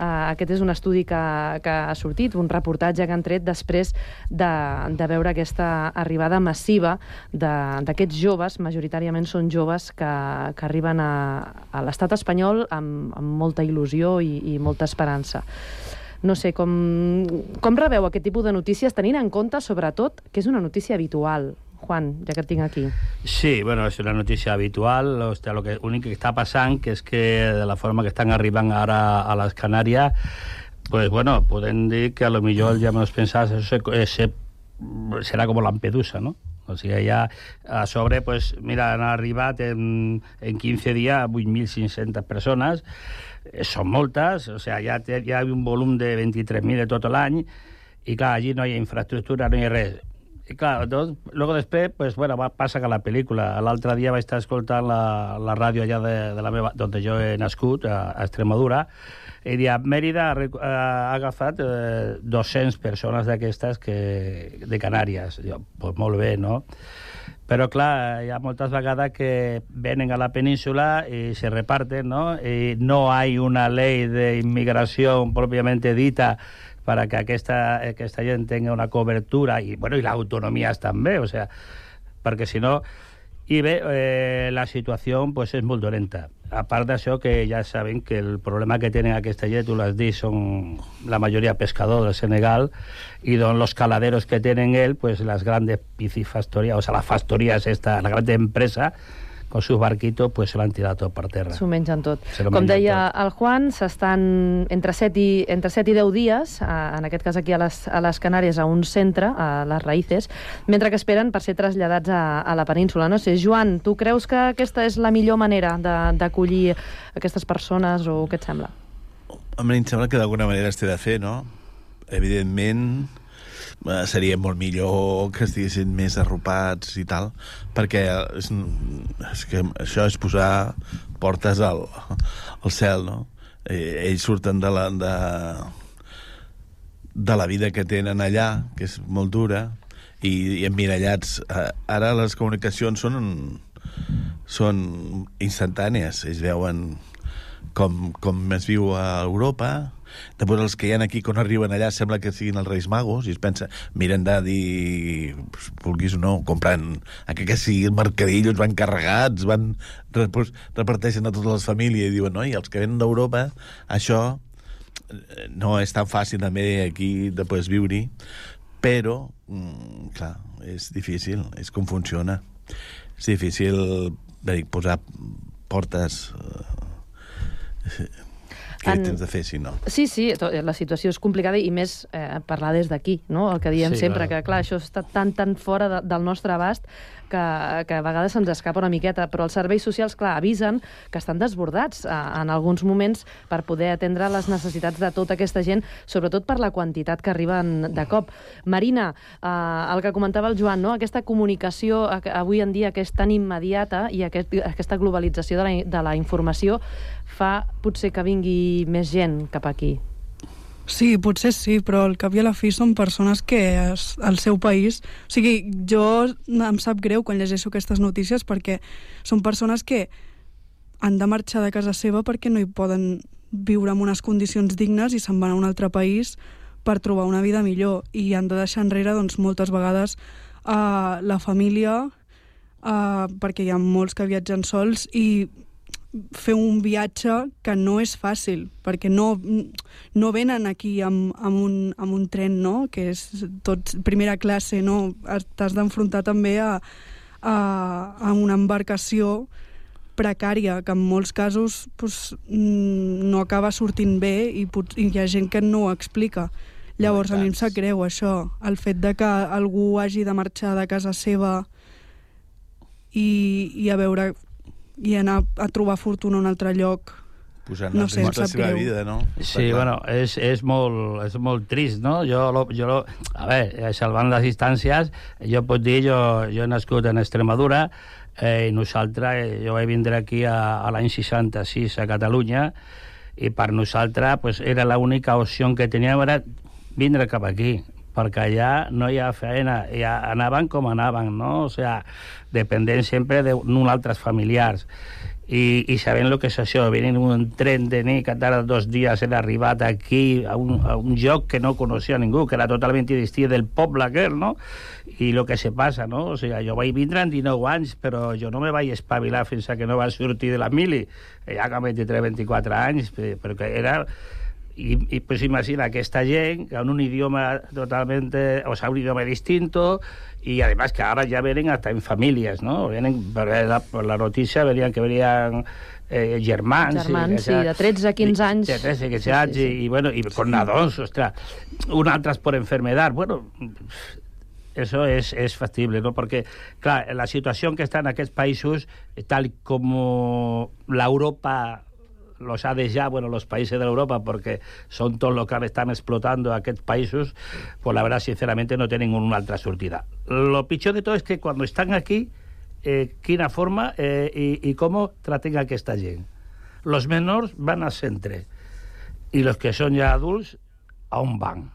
Uh, aquest és un estudi que, que ha sortit, un reportatge que han tret després de, de veure aquesta arribada massiva d'aquests joves, majoritàriament són joves que, que arriben a, a l'estat espanyol amb, amb molta il·lusió i, i molta esperança. No sé, com, com rebeu aquest tipus de notícies, tenint en compte, sobretot, que és una notícia habitual, Juan, ja que et tinc aquí. Sí, bueno, és una notícia habitual. O sea, lo que únic que està passant que és que de la forma que estan arribant ara a les Canàries, pues bueno, podem dir que a lo millor ja menos pensás, eso se, se, serà com Lampedusa, ¿no? O sigui, ja a sobre, pues, mira, han arribat en, en 15 dies 8.500 persones, eh, són moltes, o sigui, ja té, hi ha un volum de 23.000 de tot l'any, i clar, allí no hi ha infraestructura, no hi ha res. I clar, doncs, luego després, pues, bueno, va, passa que la pel·lícula. L'altre dia vaig estar escoltant la, la ràdio allà de, de la meva, d'on jo he nascut, a, a Extremadura, i dia, Mèrida ha, ha agafat eh, 200 persones d'aquestes que, de Canàries. Jo, pues molt bé, no? Però, clar, hi ha moltes vegades que venen a la península i se reparten, ¿no? Y no hay una ley de inmigración propiamente dita para que aquesta, aquesta gent tenga una cobertura i, bueno, i les autonomies també, o sea, perquè si no... I bé, eh, la situació pues, és molt dolenta. A part d'això, que ja saben que el problema que tenen aquesta gent, tu l'has dit, són la majoria pescadors del Senegal, i doncs los caladeros que tenen ell, pues, las grandes piscifactorías, o sea, las factorías, esta, la gran empresa, con sus barquitos, pues se lo han tirado todo per terra. S'ho mengen tot. Lo Com mengen deia el Juan, s'estan entre 7 i, entre 7 i 10 dies, eh, en aquest cas aquí a les, a les Canàries, a un centre, a les Raïces, mentre que esperen per ser traslladats a, a la península. No sé, Joan, tu creus que aquesta és la millor manera de- d'acollir aquestes persones o què et sembla? Home, em sembla que d'alguna manera es té de fer, no? Evidentment, eh, seria molt millor que estiguessin més arropats i tal, perquè és, és que això és posar portes al, al cel, no? Eh, ells surten de la, de, de la vida que tenen allà, que és molt dura, i, i emmirallats. Eh, Ara les comunicacions són, són instantànies, ells veuen com, com es viu a Europa, Després els que hi ha aquí, quan arriben allà, sembla que siguin els Reis Magos, i es pensa, miren de dir, pues, vulguis o no, comprant, a que, sigui el mercadillo, van carregats, van, pues, reparteixen a totes les famílies, i diuen, no, i els que venen d'Europa, això eh, no és tan fàcil també aquí després viure-hi, però, mm, clar, és difícil, és com funciona. És difícil dic, posar portes... Eh, què En- tens de fer, si no? Sí, sí, la situació és complicada i més eh, parlar des d'aquí, no? El que diem Sí, sempre, clar. que clar, això està tan, tan fora de, del nostre abast que, que a vegades se'ns escapa una miqueta, però els serveis socials, clar, avisen que estan desbordats eh, en alguns moments per poder atendre les necessitats de tota aquesta gent, sobretot per la quantitat que arriben de cop. Marina, eh, el que comentava el Joan, no? aquesta comunicació avui en dia que és tan immediata i aquest, aquesta globalització de la, de la informació fa potser que vingui més gent cap aquí. Sí, potser sí, però al cap i a la fi són persones que es, al seu país... O sigui, jo em sap greu quan llegeixo aquestes notícies perquè són persones que han de marxar de casa seva perquè no hi poden viure en unes condicions dignes i se'n van a un altre país per trobar una vida millor. I han de deixar enrere doncs, moltes vegades uh, la família uh, perquè hi ha molts que viatgen sols i fer un viatge que no és fàcil, perquè no, no venen aquí amb, amb, un, amb un tren, no?, que és tot primera classe, no? T'has d'enfrontar també a, a, a una embarcació precària, que en molts casos pues, no acaba sortint bé i, pot, i hi ha gent que no ho explica. Llavors, a mi em sap greu això, el fet de que algú hagi de marxar de casa seva i, i a veure i anar a trobar fortuna a un altre lloc Posant no en sé, la seva greu. vida, no? Està Sí, clar. bueno, és, és, molt, és molt trist, no? Jo, lo, jo lo, a veure, salvant les distàncies, jo puc dir, jo, jo he nascut en Extremadura, eh, i nosaltres, eh, jo vaig vindre aquí a, a l'any 66 a Catalunya, i per nosaltres pues, era l'única opció que teníem era vindre cap aquí, perquè allà no hi ha feina, ja anaven com anaven, no? O sea, dependent sempre d'uns altres familiars. I, i sabent el que és això, venint un tren de nit que tarda dos dies en arribat aquí a un, a un lloc que no coneixia ningú, que era totalment distint del poble aquell, no? I el que se passa, no? O sigui, jo vaig vindre amb 19 anys, però jo no me vaig espavilar fins a que no vaig sortir de la mili, ja que 23-24 anys, perquè era i, i pues imagina aquesta gent que en un idioma totalmente, o sea, un idioma distinto y además que ahora ya vienen hasta en familias, ¿no? Vienen, por la, por la noticia venían que venían eh, germans... Germans, sí, de 13 a 15 anys. De 13 a 15 sí, anys, sí, sí. I, i, bueno, i con nadons, ostres, un altre por enfermedad, bueno, eso es, es factible, ¿no? Porque, clar, la situació que està en aquests països, tal com l'Europa los ha ya, bueno, los países de Europa, porque son todos los que están explotando aquests països, pues la verdad, sinceramente, no tienen una altra sortida. Lo pitjor de todo es que cuando están aquí, eh, quina forma eh, i, i com traten aquesta gent. Los menors van al centre i los que són ja adults, a on van?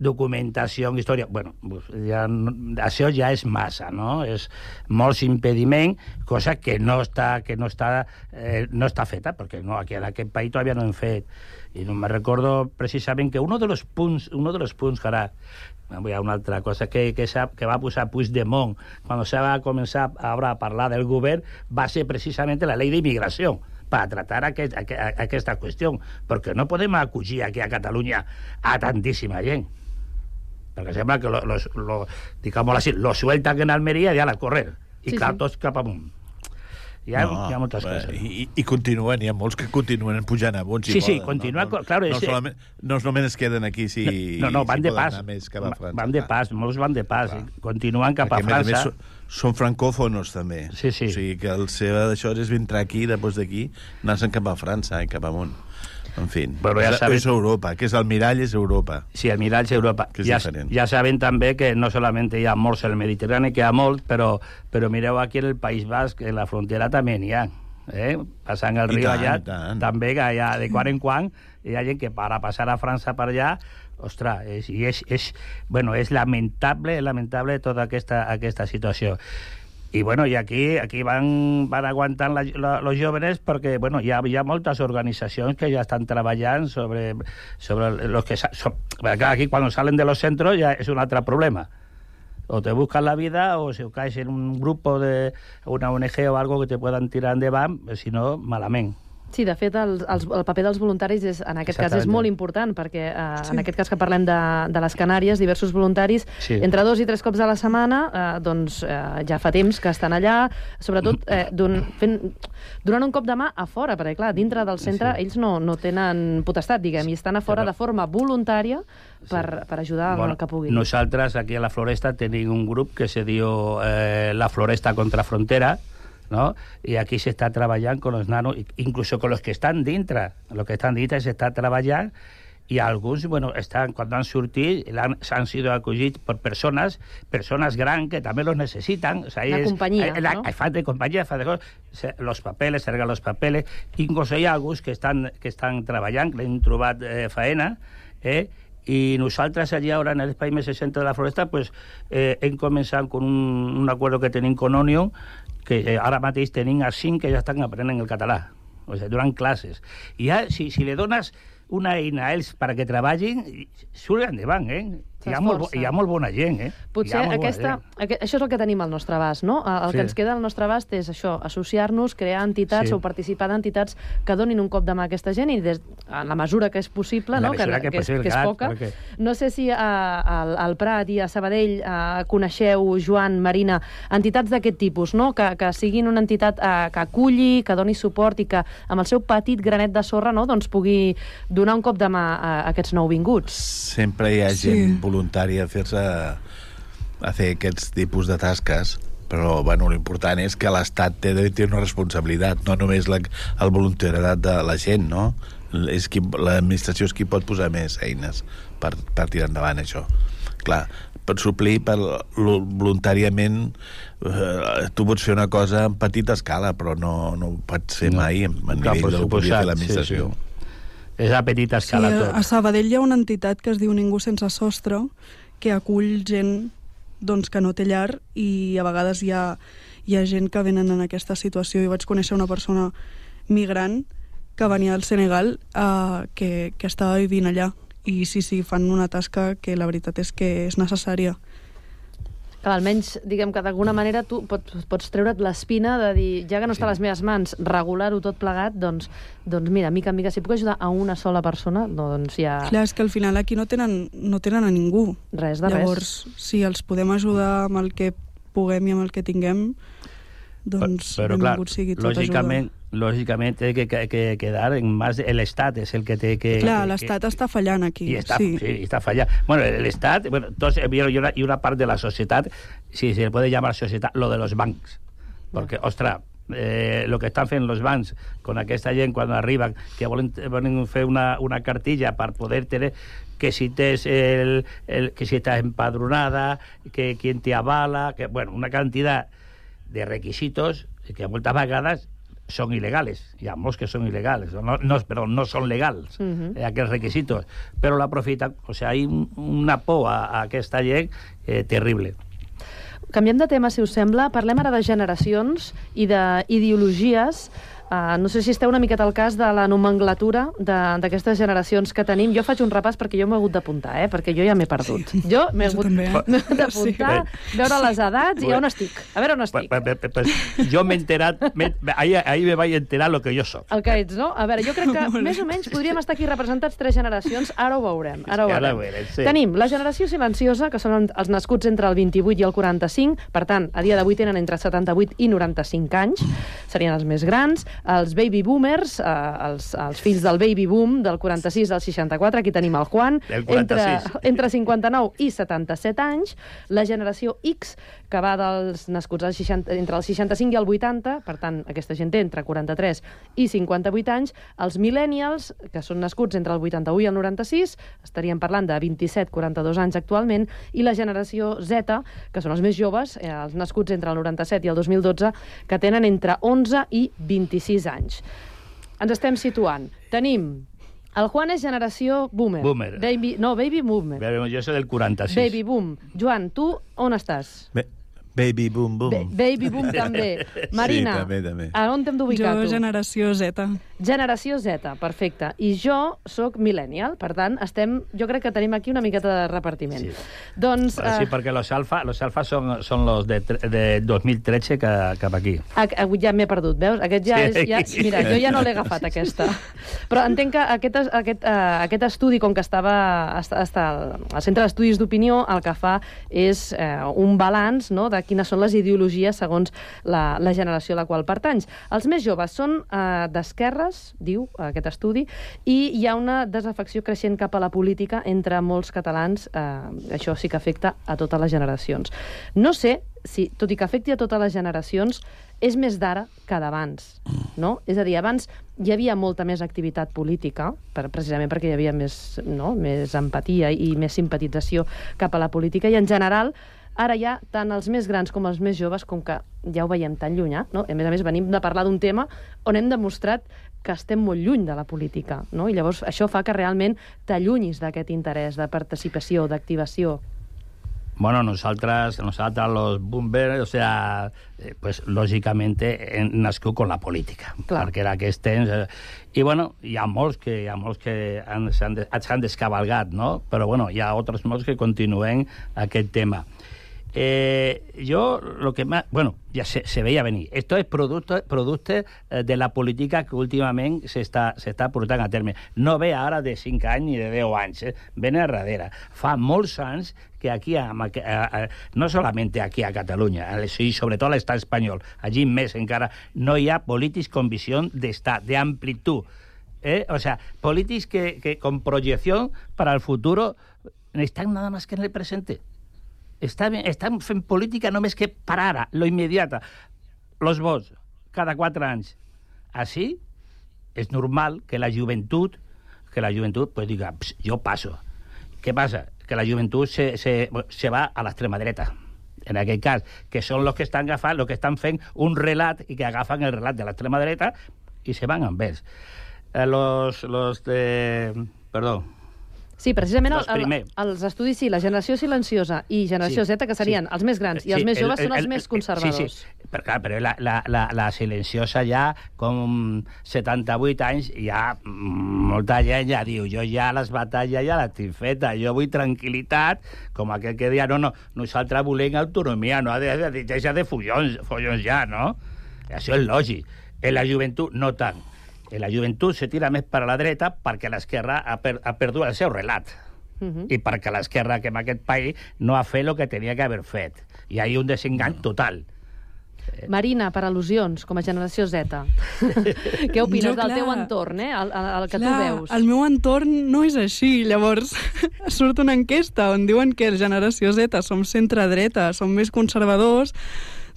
Documentació, història... Bueno, ja, això ja és massa, no? És molts impediment, cosa que no està, que no està, eh, no està feta, perquè no, aquí en aquest país todavía no hem fet. I no me recordo precisament que uno de los punts, uno de los punts que ara hi ha una altra cosa que, que, que va posar Puigdemont quan se va començar ara a parlar del govern va ser precisament la llei d'immigració para tratar aquest, aquest, aquesta qüestió, perquè no podem acollir aquí a Catalunya a tantíssima gent perquè sembla que lo, lo, lo, digamos así, lo sueltan en Almería y a la correr. I sí, clar, sí. tots cap amunt. Hi ha, no, hi ha moltes bé, coses. I, I continuen, hi ha molts que continuen pujant a bons Sí, sí, poden. continua, no, no, claro, no, és- solament, no solament es queden aquí si, No, no, van si de pas. més cap a França. Van de pas, molts van de pas. i Continuen cap Perquè, a a més França. a més, són, francòfonos, també. Sí, sí. O sigui que el seva d'això és vindre aquí, després d'aquí, anar-se'n cap a França i cap amunt. En fi, Però ja és, sabem- és Europa, que és el mirall, és Europa. Sí, el mirall és Europa. Que és ja, diferent. ja saben també que no solament hi ha morts al Mediterrani, que hi ha molt, però, però mireu aquí en el País Basc, en la frontera també n'hi ha. Eh? Passant el I riu tant, allà, tant. també que ha de quan en quan hi ha gent que para passar a França per allà ostres, és, és, és, bueno, és lamentable, lamentable tota aquesta, aquesta situació. I, bueno, i aquí, aquí van, van aguantant los jóvenes perquè bueno, hi, ha, hi ha moltes organitzacions que ja estan treballant sobre, sobre los que... So, clar, aquí quan salen de los centros ja és un altre problema. O te buscas la vida o si caes en un grupo de una ONG o algo que te puedan tirar endavant, si no, malament. Sí, de fet, el, el, el paper dels voluntaris és, en aquest cas és molt important, perquè eh, sí. en aquest cas que parlem de, de les Canàries, diversos voluntaris, Sí. entre dos i tres cops a la setmana, eh, doncs eh, ja fa temps que estan allà, sobretot eh, don, fent, donant un cop de mà a fora, perquè clar, dintre del centre sí. ells no, no tenen potestat, diguem, i estan a fora Però- de forma voluntària per, per ajudar bueno, en el que puguin. Nosaltres aquí a la Floresta tenim un grup que se diu eh, La Floresta contra Frontera, ¿no? Y aquí se está trabajando con los nanos, incluso con los que están dintre. Los que están dintre se está trabajando i alguns, bueno, estan, quan han sortit, han, han sido acollits per persones, persones grans que també los necessitan. O sea, La es- companyia, la, no? Falta de compañía, falta de cosas. Se- Los papeles, cercar los papeles. Incluso hi ha alguns que estan, que estan treballant, que han trobat eh, faena, eh? i nosaltres allà ara en l'espai més 60 de la Floresta pues, eh, hem començat con un, un acuerdo que tenim con Onion que eh, ara mateix tenim a 5 que ja estan aprenent el català o sigui, durant classes i ja, si, si li dones una eina a ells perquè treballin surt endavant, eh? Hi ha, molt, hi ha molt bona gent, eh? Potser aquesta, gent. aquest, això és el que tenim al nostre abast, no? El, Sí. que ens queda al nostre abast és això, associar-nos, crear entitats Sí. o participar d'entitats que donin un cop de mà a aquesta gent i des, en la mesura que és possible, no? que, que que, és, que és poca. perquè- No sé si a, al, al Prat i a Sabadell eh, coneixeu, Joan, Marina, entitats d'aquest tipus, no? que, que siguin una entitat eh, que aculli, que doni suport i que amb el seu petit granet de sorra no? doncs pugui donar un cop de mà a, a aquests nouvinguts. Sempre hi ha Sí. Gent voluntària a fer-se a fer aquests tipus de tasques però bueno, l'important és que l'Estat té, té una responsabilitat, no només la, el voluntariat de la gent, no? És qui, l'administració és qui pot posar més eines per, per tirar endavant això. Clar, per suplir per, voluntàriament eh, tu pots fer una cosa en petita escala però no, no ho pots fer No. mai a Clar, nivell del que fer l'administració. sí, sí. És a petita escala sí, tot. a Sabadell hi ha una entitat que es diu Ningú sense sostre, que acull gent doncs, que no té llar i a vegades hi ha, hi ha gent que venen en aquesta situació. Jo vaig conèixer una persona migrant que venia del Senegal eh, que, que estava vivint allà i sí, sí, fan una tasca que la veritat és que és necessària. Clar, almenys, diguem que d'alguna manera tu pots, pots treure't l'espina de dir, ja que no està a les meves mans, regular-ho tot plegat, doncs, doncs mira, mica en mica, si puc ajudar a una sola persona, doncs ja... Clar, és que al final aquí no tenen, no tenen a ningú. Res de Llavors, si els podem ajudar amb el que puguem i amb el que tinguem, doncs Però, clar, benvingut sigui tot lògicament, lògicament té que, que, que quedar en mans... L'Estat és el que té que... Clar, l'Estat està fallant aquí. I està, sí. sí. està fallant. Bueno, l'Estat, bueno, tots, y, una, y una part de la societat, si se puede llamar societat, lo de los bancs. Perquè, ostres, eh, lo que estan fent els bancs con aquesta gent quan arriben, que volen, volen fer una, una cartilla per poder tenir que si tens el, el, que si estàs empadronada, que qui te avala, que, bueno, una quantitat de requisitos que moltes vegades són il·legals. Hi ha molts que són il·legals, no, no, però no són legals, uh -huh. eh, aquests requisitos. Però l'aprofiten, o sigui, hi una por a, a aquesta llei eh, terrible. Canviem de tema, si us sembla. Parlem ara de generacions i d'ideologies. Uh, no sé si esteu una miqueta al cas de la nomenclatura d'aquestes generacions que tenim. Jo faig un repàs perquè jo m'he hagut d'apuntar, eh? perquè jo ja m'he perdut. Sí. Jo m'he hagut d'apuntar, sí. veure les edats i on estic. A veure on estic. Pues, pues, jo m'he enterat, ahir, ahir me vaig enterar lo que jo soc. El que ets, no? A veure, jo crec que més o menys podríem estar aquí representats tres generacions, ara ho veurem. Ara ho veurem. Ara ho veurem sí. Tenim la generació silenciosa, que són els nascuts entre el 28 i el 45, per tant, a dia d'avui tenen entre 78 i 95 anys, serien els més grans, els baby boomers, eh, els, els fills del baby boom, del 46 al 64, aquí tenim el Juan, entre, entre 59 i 77 anys, la generació X, que va dels nascuts als 60, entre els 65 i el 80, per tant, aquesta gent té entre 43 i 58 anys, els millennials, que són nascuts entre el 81 i el 96, estaríem parlant de 27-42 anys actualment, i la generació Z, que són els més joves, eh, els nascuts entre el 97 i el 2012, que tenen entre 11 i 26 anys. Ens estem situant. Tenim el Juan és generació boomer. Boomer. Baby, no, baby boomer. Jo soy del 46. Baby boom. Joan, tu on estàs? Bé, baby boom boom. Ba baby boom també. Marina, sí, també, també. a on t'hem d'ubicar Jo, tu? generació Z. Generació Z, perfecte. I jo sóc millennial, per tant, estem, jo crec que tenim aquí una miqueta de repartiment. Sí. Doncs... Però sí, perquè los alfa, los alfa són, són los de, de 2013 que, cap aquí. Ah, ja m'he perdut, veus? Aquest ja Sí. és... Ja, mira, jo ja no l'he agafat, aquesta. Però entenc que aquest, es- aquest, uh, aquest estudi, com que estava està, està al Centre d'Estudis d'Opinió, el que fa és uh, un balanç no, de quines són les ideologies segons la, la generació a la qual pertanys. Els més joves són uh, d'esquerres, diu aquest estudi, i hi ha una desafecció creixent cap a la política entre molts catalans. Uh, això sí que afecta a totes les generacions. No sé si, tot i que afecti a totes les generacions, és més d'ara que d'abans, no? És a dir, abans hi havia molta més activitat política, per, precisament perquè hi havia més, no? més empatia i més simpatització cap a la política, i en general ara ja tant els més grans com els més joves, com que ja ho veiem tan llunyà, no? a més a més venim de parlar d'un tema on hem demostrat que estem molt lluny de la política, no? i llavors això fa que realment t'allunyis d'aquest interès de participació, d'activació. Bueno, nosotras, nosotras los boomers, o sea, eh, pues lógicamente eh, nascut con la política, Clar. perquè era temps... Eh, I bueno, hi ha molts que, hi ha molts que s'han descabalgat, no? Però bueno, hi ha altres molts que continuen aquest tema. Eh, yo lo que más, bueno, ya se, se veía venir. Esto es producto, producto eh, de la política que últimament s'està s'està portant a terme. No ve ara de 5 anys ni de 10 anys, eh? ven a darrere. Fa molts anys que aquí, a, a, a, no solamente aquí a Catalunya, eh, i sobretot a l'estat espanyol, allí més encara, no hi ha polítics con visión de estat, de amplitud. ¿eh? O sea, polítics que, que con proyección para el futuro están nada más que en el presente. Està, estan fent política només que per ara, lo immediata. Los vots, cada quatre anys. Així és normal que la joventut que la joventut pues, diga, "Ps, jo passo. Què passa? Que la joventut se, se, se va a l'extrema dreta en aquest cas, que són els que estan agafant, els que estan fent un relat i que agafen el relat de l'extrema dreta i se van amb ells. Eh, los, los de... Perdó. Sí, precisament el, el, els estudis, sí, la generació silenciosa i generació Sí, Z, que serien sí. els més grans, i els Sí, més el- joves són el- els el- més Sí, conservadors. sí, però, clar, però la, la, la, la silenciosa ja, com 78 anys, ja mm, molta gent ja diu, jo ja les batalles ja les tinc fetes, jo vull tranquil·litat, com aquell que deia, no, no, nosaltres volem autonomia, no ha de, de, deixa de follons, follons ja, no? Això és lògic. En la joventut, no tant. En la joventut se tira més per a la dreta perquè l'esquerra ha, per, ha perdut el seu relat Mhm. i perquè l'esquerra que en aquest país no ha fet el que tenia que haver fet. I hi ha un desengany total. Marina, per al·lusions, com a generació Z. Què opines Jo, del clar. teu entorn, eh? El, el, el que tu Clar, veus? El meu entorn no és així. Llavors, surt una enquesta on diuen que la generació Z som centre-dreta, som més conservadors,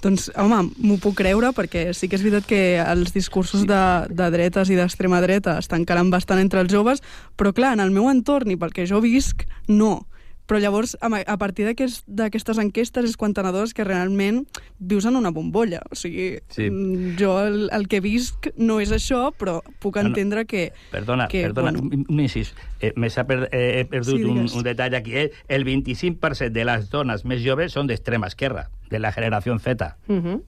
doncs, home, m'ho puc creure perquè sí que és veritat que els discursos de, de dretes i d'extrema dreta estan calant bastant entre els joves, però clar, en el meu entorn i pel que jo visc, no. Però llavors, a, a partir d'aquest- d'aquestes enquestes és quan te n'adones que realment vius en una bombolla. O sigui, Sí. mm, jo el, el que visc no és això, però puc No, no. entendre que... Perdona, que, perdona, bueno, un, un incís. Eh, me s'ha per, eh, he perdut Sí, un, digues. un detall aquí. Eh? El 25% de les dones més joves són d'extrema esquerra, de la generació Z. Mhm.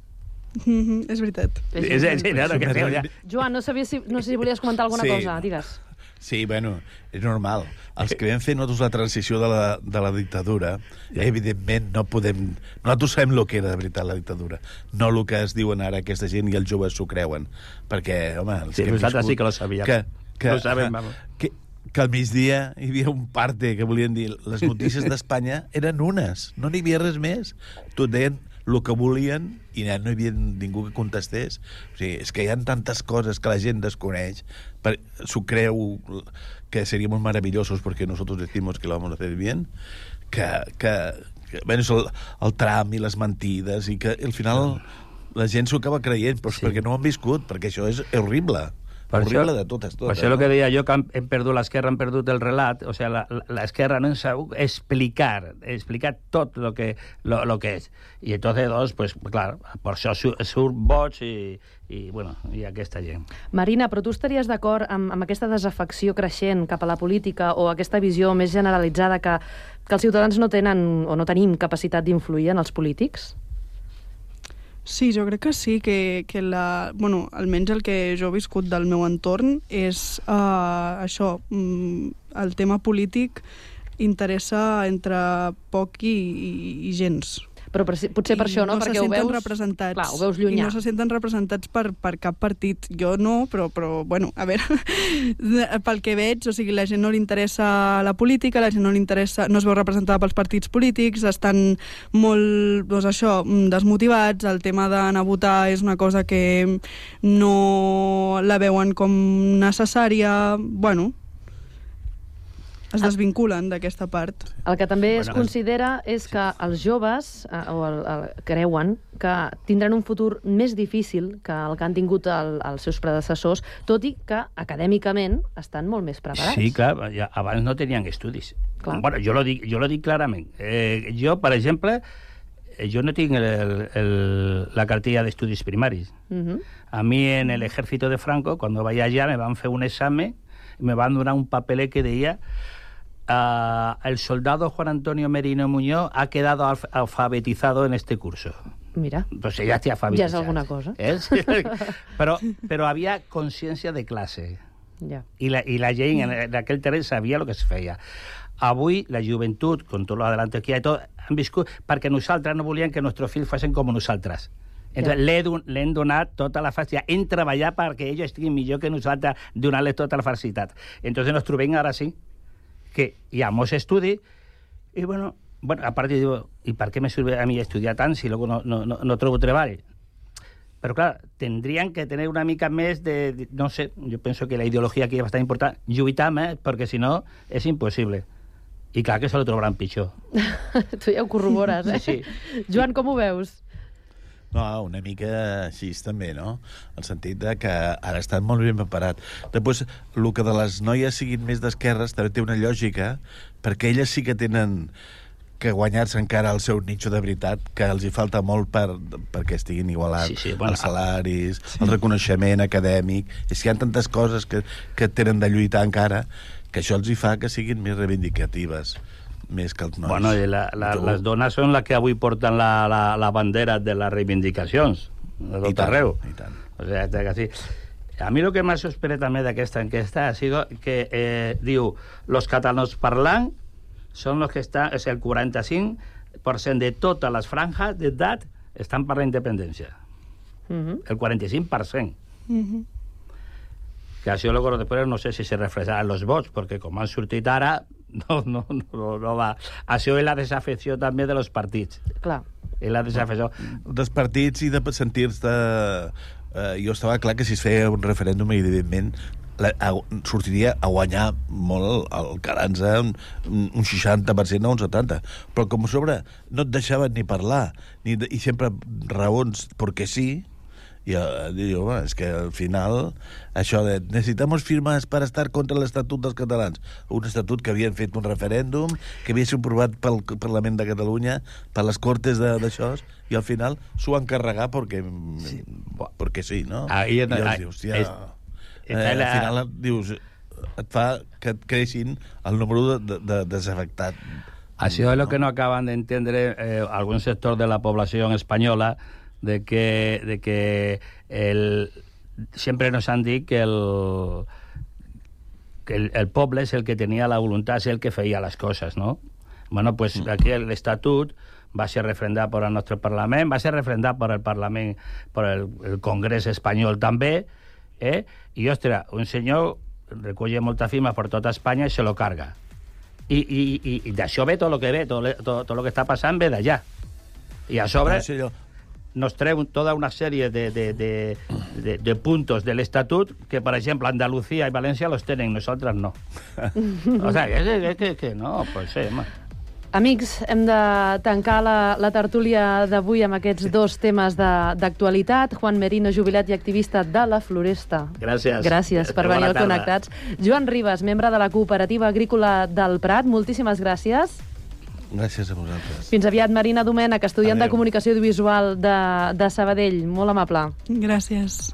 Mhm, és veritat. És, és, és, no, que sí, ja. Joan, no, sabia si, no sé si volies comentar alguna Sí. cosa, digues. Sí, bueno, és normal. Els que vam fer nosaltres la transició de la, de la dictadura, evidentment no podem... Nosaltres sabem el que era de veritat la dictadura, no el que es diuen ara aquesta gent i els joves s'ho creuen. Perquè, home... Els Sí, que nosaltres viscut- sí que lo sabíem. Que, que, Lo sabem, vamos. Que, que al migdia hi havia un parte que volien dir les notícies d'Espanya eren unes, no n'hi havia res més. Tot deien el que volien i no hi havia ningú que contestés. O sigui, és que hi ha tantes coses que la gent desconeix, per- s'ho creu que seríamos maravillosos porque nosotros decimos que lo vamos a hacer bien, que, que, que bueno, és el, el tram i les mentides i que al final la gent s'ho acaba creient, però és perquè no ho han viscut, perquè això és horrible. Per horrible això- de totes, Per totes. això el que deia jo, que hem, hem perdut l'esquerra, hem perdut el relat, o sigui, la- la- l'esquerra no ens sap explicar, explicar tot lo que, lo, lo que és. I entonces, doncs, pues, clar, per això su- surt vots i, i, bueno, i aquesta gent. Marina, però tu estaries d'acord amb, amb aquesta desafecció creixent cap a la política o aquesta visió més generalitzada que, que els ciutadans no tenen o no tenim capacitat d'influir en els polítics? Sí, jo crec que sí, que, que la, bueno, almenys el que jo he viscut del meu entorn és uh, això, mm, el tema polític interessa entre poc i, i, i gens. Però per, potser per I això, no? se Perquè ho veus- representats. clar, ho veus I llunyà. no se senten representats per, per cap partit. Jo no, però, però bueno, a veure, pel que veig, o sigui, la gent no li interessa la política, la gent no li interessa, no es veu representada pels partits polítics, estan molt, doncs això, desmotivats, el tema d'anar a votar és una cosa que no la veuen com necessària, bueno, es desvinculen d'aquesta part. El que també es Bueno, considera és que els joves eh, o el, el, creuen que tindran un futur més difícil que el que han tingut el, els seus predecessors, tot i que acadèmicament estan molt més preparats. Sí, clar, ja, abans no tenien estudis. Clar. Bueno, jo lo dic, jo lo dic clarament. Eh, jo, per exemple, eh, jo no tinc el, el, la cartilla d'estudis primaris. Mhm. A mí en el ejército de Franco, cuando vaya allá, me van a hacer un examen y me van a dar un papel que decía ah, el soldado Juan Antonio Merino Muñoz ha quedado alf- alfabetizado en este curso. Mira, Pues ya estoy ja alfabetizado. és alguna cosa. ¿Es? pero, pero había conciencia de clase. Ja. I la, i la gent en, en aquell terreny sabia el que es feia. Avui la joventut, con tot l'adelanto que hi ha i tot, han viscut perquè nosaltres no volíem que nostres fills facin com nosaltres. Entonces, Ja. l'hem donat tota la facilitat. Hem treballat perquè ells estiguin millor que nosaltres, donar-les tota la facilitat. Entonces nos trobem ara sí, que hi ha molts estudis, i bueno, bueno a part diu, i per què me sirve a mi estudiar tant si luego no, no, no, no trobo treball? Pero claro, tendrían que tener una mica més de, de- no sé, yo pienso que la ideología aquí es bastante importante, lluitar més, perquè si no és impossible. I clar que se lo trobaran pitjor. tu ja ho corrobores, eh? Sí, Joan, com ho veus? No, una mica així també, no? En el sentit de que ara estan molt ben preparat. Després, el que de les noies siguin més d'esquerres també té una lògica, perquè elles sí que tenen que guanyar-se encara el seu nicho de veritat, que els hi falta molt per, perquè estiguin igualats Sí, sí, bueno, els salaris, el reconeixement acadèmic... És que hi ha tantes coses que, que tenen de lluitar encara que això els hi fa que siguin més reivindicatives més que els nois. Bueno, i la, la, Jo- les dones són les que avui porten la, la, la bandera de les reivindicacions de I tot tant, arreu. i tant. O sea, que sí. A mi el que m'ha sorprès també d'aquesta enquesta ha sido que eh, diu los catalans parlant són los que estan, és el 45% de totes les franges d'edat estan per la independència. Mhm. El 45%. Mhm. que això luego después no sé si se reflejarà en los vots, perquè com han sortit ara, no, no, no, no va. Això és la desafecció també de los partits. Clar. És la desafecció. dels partits i de sentir-te... Eh, jo estava clar que si es feia un referèndum, evidentment, la, a, sortiria a guanyar molt el, el Carranza, un, un 60% o un 70%. Però com a sobre no et deixaven ni parlar, ni, de- i sempre raons perquè sí, i eh, diu, bueno, és que al final això de necessitamos firmes per estar contra l'Estatut dels catalans. Un estatut que havien fet un referèndum que havia sigut aprovat pel Parlament de Catalunya per les cortes d'això i al final s'ho van carregar perquè sí, perquè sí no? Ahí I llavors ah, dius, hòstia, és- eh, al final et dius et fa que et creixin el número de, de, de desafectat Això és el que no acaban de entendre eh, algun sector de la població espanyola de que, de que el, sempre nos han dit que el, que el, el poble és el que tenia la voluntat, és el que feia les coses, no? Bueno, pues aquí l'Estatut va ser refrendat per el nostre Parlament, va ser refrendat per el Parlament, per el, el Congrés espanyol també, eh? i, ostres, un senyor recull moltes firmes per tota Espanya i se lo carga. I, i, i, i d'això ve tot el que ve, tot, tot, tot el que està passant ve d'allà. I a sobre sí, allò. Nos treu tota una sèrie de, de, de, de, de puntos de l'Estatut que, per exemple, Andalucía i València los tenen, nosaltres no. o sea, que, que, que, que no, pues sí, home. Amics, hem de tancar la, la tertúlia d'avui amb aquests dos temes d'actualitat. Juan Merino, jubilat i activista de la Floresta. Gràcies. Gràcies per venir al. Connectats. Joan Ribas, membre de la Cooperativa Agrícola del Prat, moltíssimes gràcies. Gràcies a vosaltres Fins aviat, Marina Domènech, estudiant de Adéu. Comunicació Audiovisual de, de Sabadell. Molt amable. Gràcies.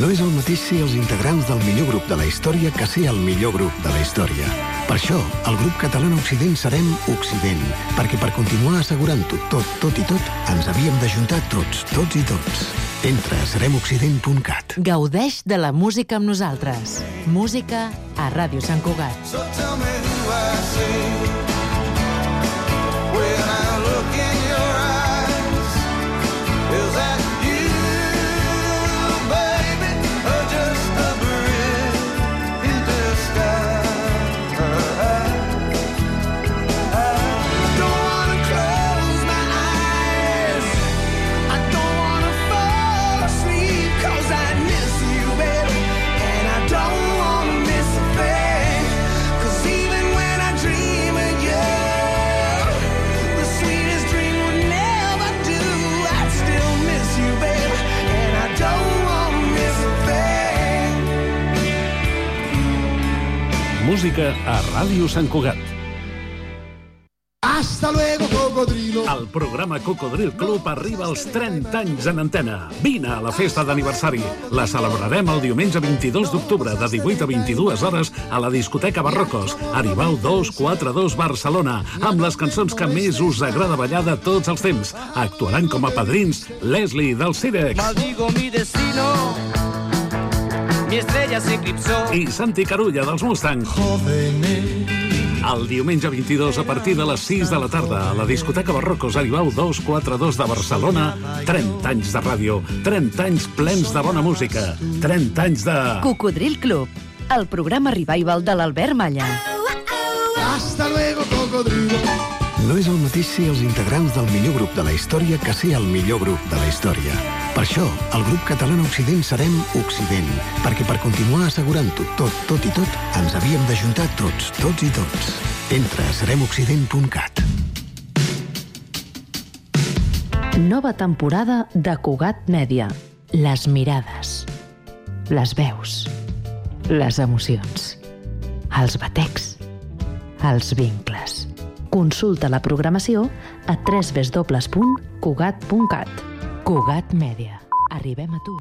No és el mateix ser els integrants del millor grup de la història que ser el millor grup de la història. Per això, el grup català Occident serem Occident, perquè per continuar assegurant-ho tot, tot i tot, ens havíem d'ajuntar tots, tots i tots. Entra a seremoccident.cat. Gaudeix de la música amb nosaltres. Música a Ràdio Sant Cugat. So tell me who I see when I look in Música a Ràdio Sant Cugat. Hasta luego, cocodrilo. El programa Cocodril Club arriba als 30 anys en antena. Vine a la festa d'aniversari. La celebrarem el diumenge 22 d'octubre de 18 a 22 hores a la discoteca Barrocos, Aribau 242 Barcelona, amb les cançons que més us agrada ballar de tots els temps. Actuaran com a padrins Leslie del Cirex Maldigo mi destino, mi estrella se eclipsó. i Santi Carulla dels Mustang. El diumenge 22 a partir de les 6 de la tarda a la discoteca Barrocos Aribau 242 de Barcelona 30 anys de ràdio 30 anys plens de bona música 30 anys de... Cocodril Club, el programa revival de l'Albert Malla. Hasta luego. No és el mateix ser els integrants del millor grup de la història que ser el millor grup de la història. Per això, el grup català Occident serem Occident, perquè per continuar assegurant-ho tot, tot i tot, ens havíem d'ajuntar tots, tots i tots. Entra a seremoccident.cat. Nova temporada de Cugat Mèdia. Les mirades, les veus, les emocions, els batecs, els vincles. Consulta la programació a www.cugat.cat. Cugat Mèdia. Arribem a tu.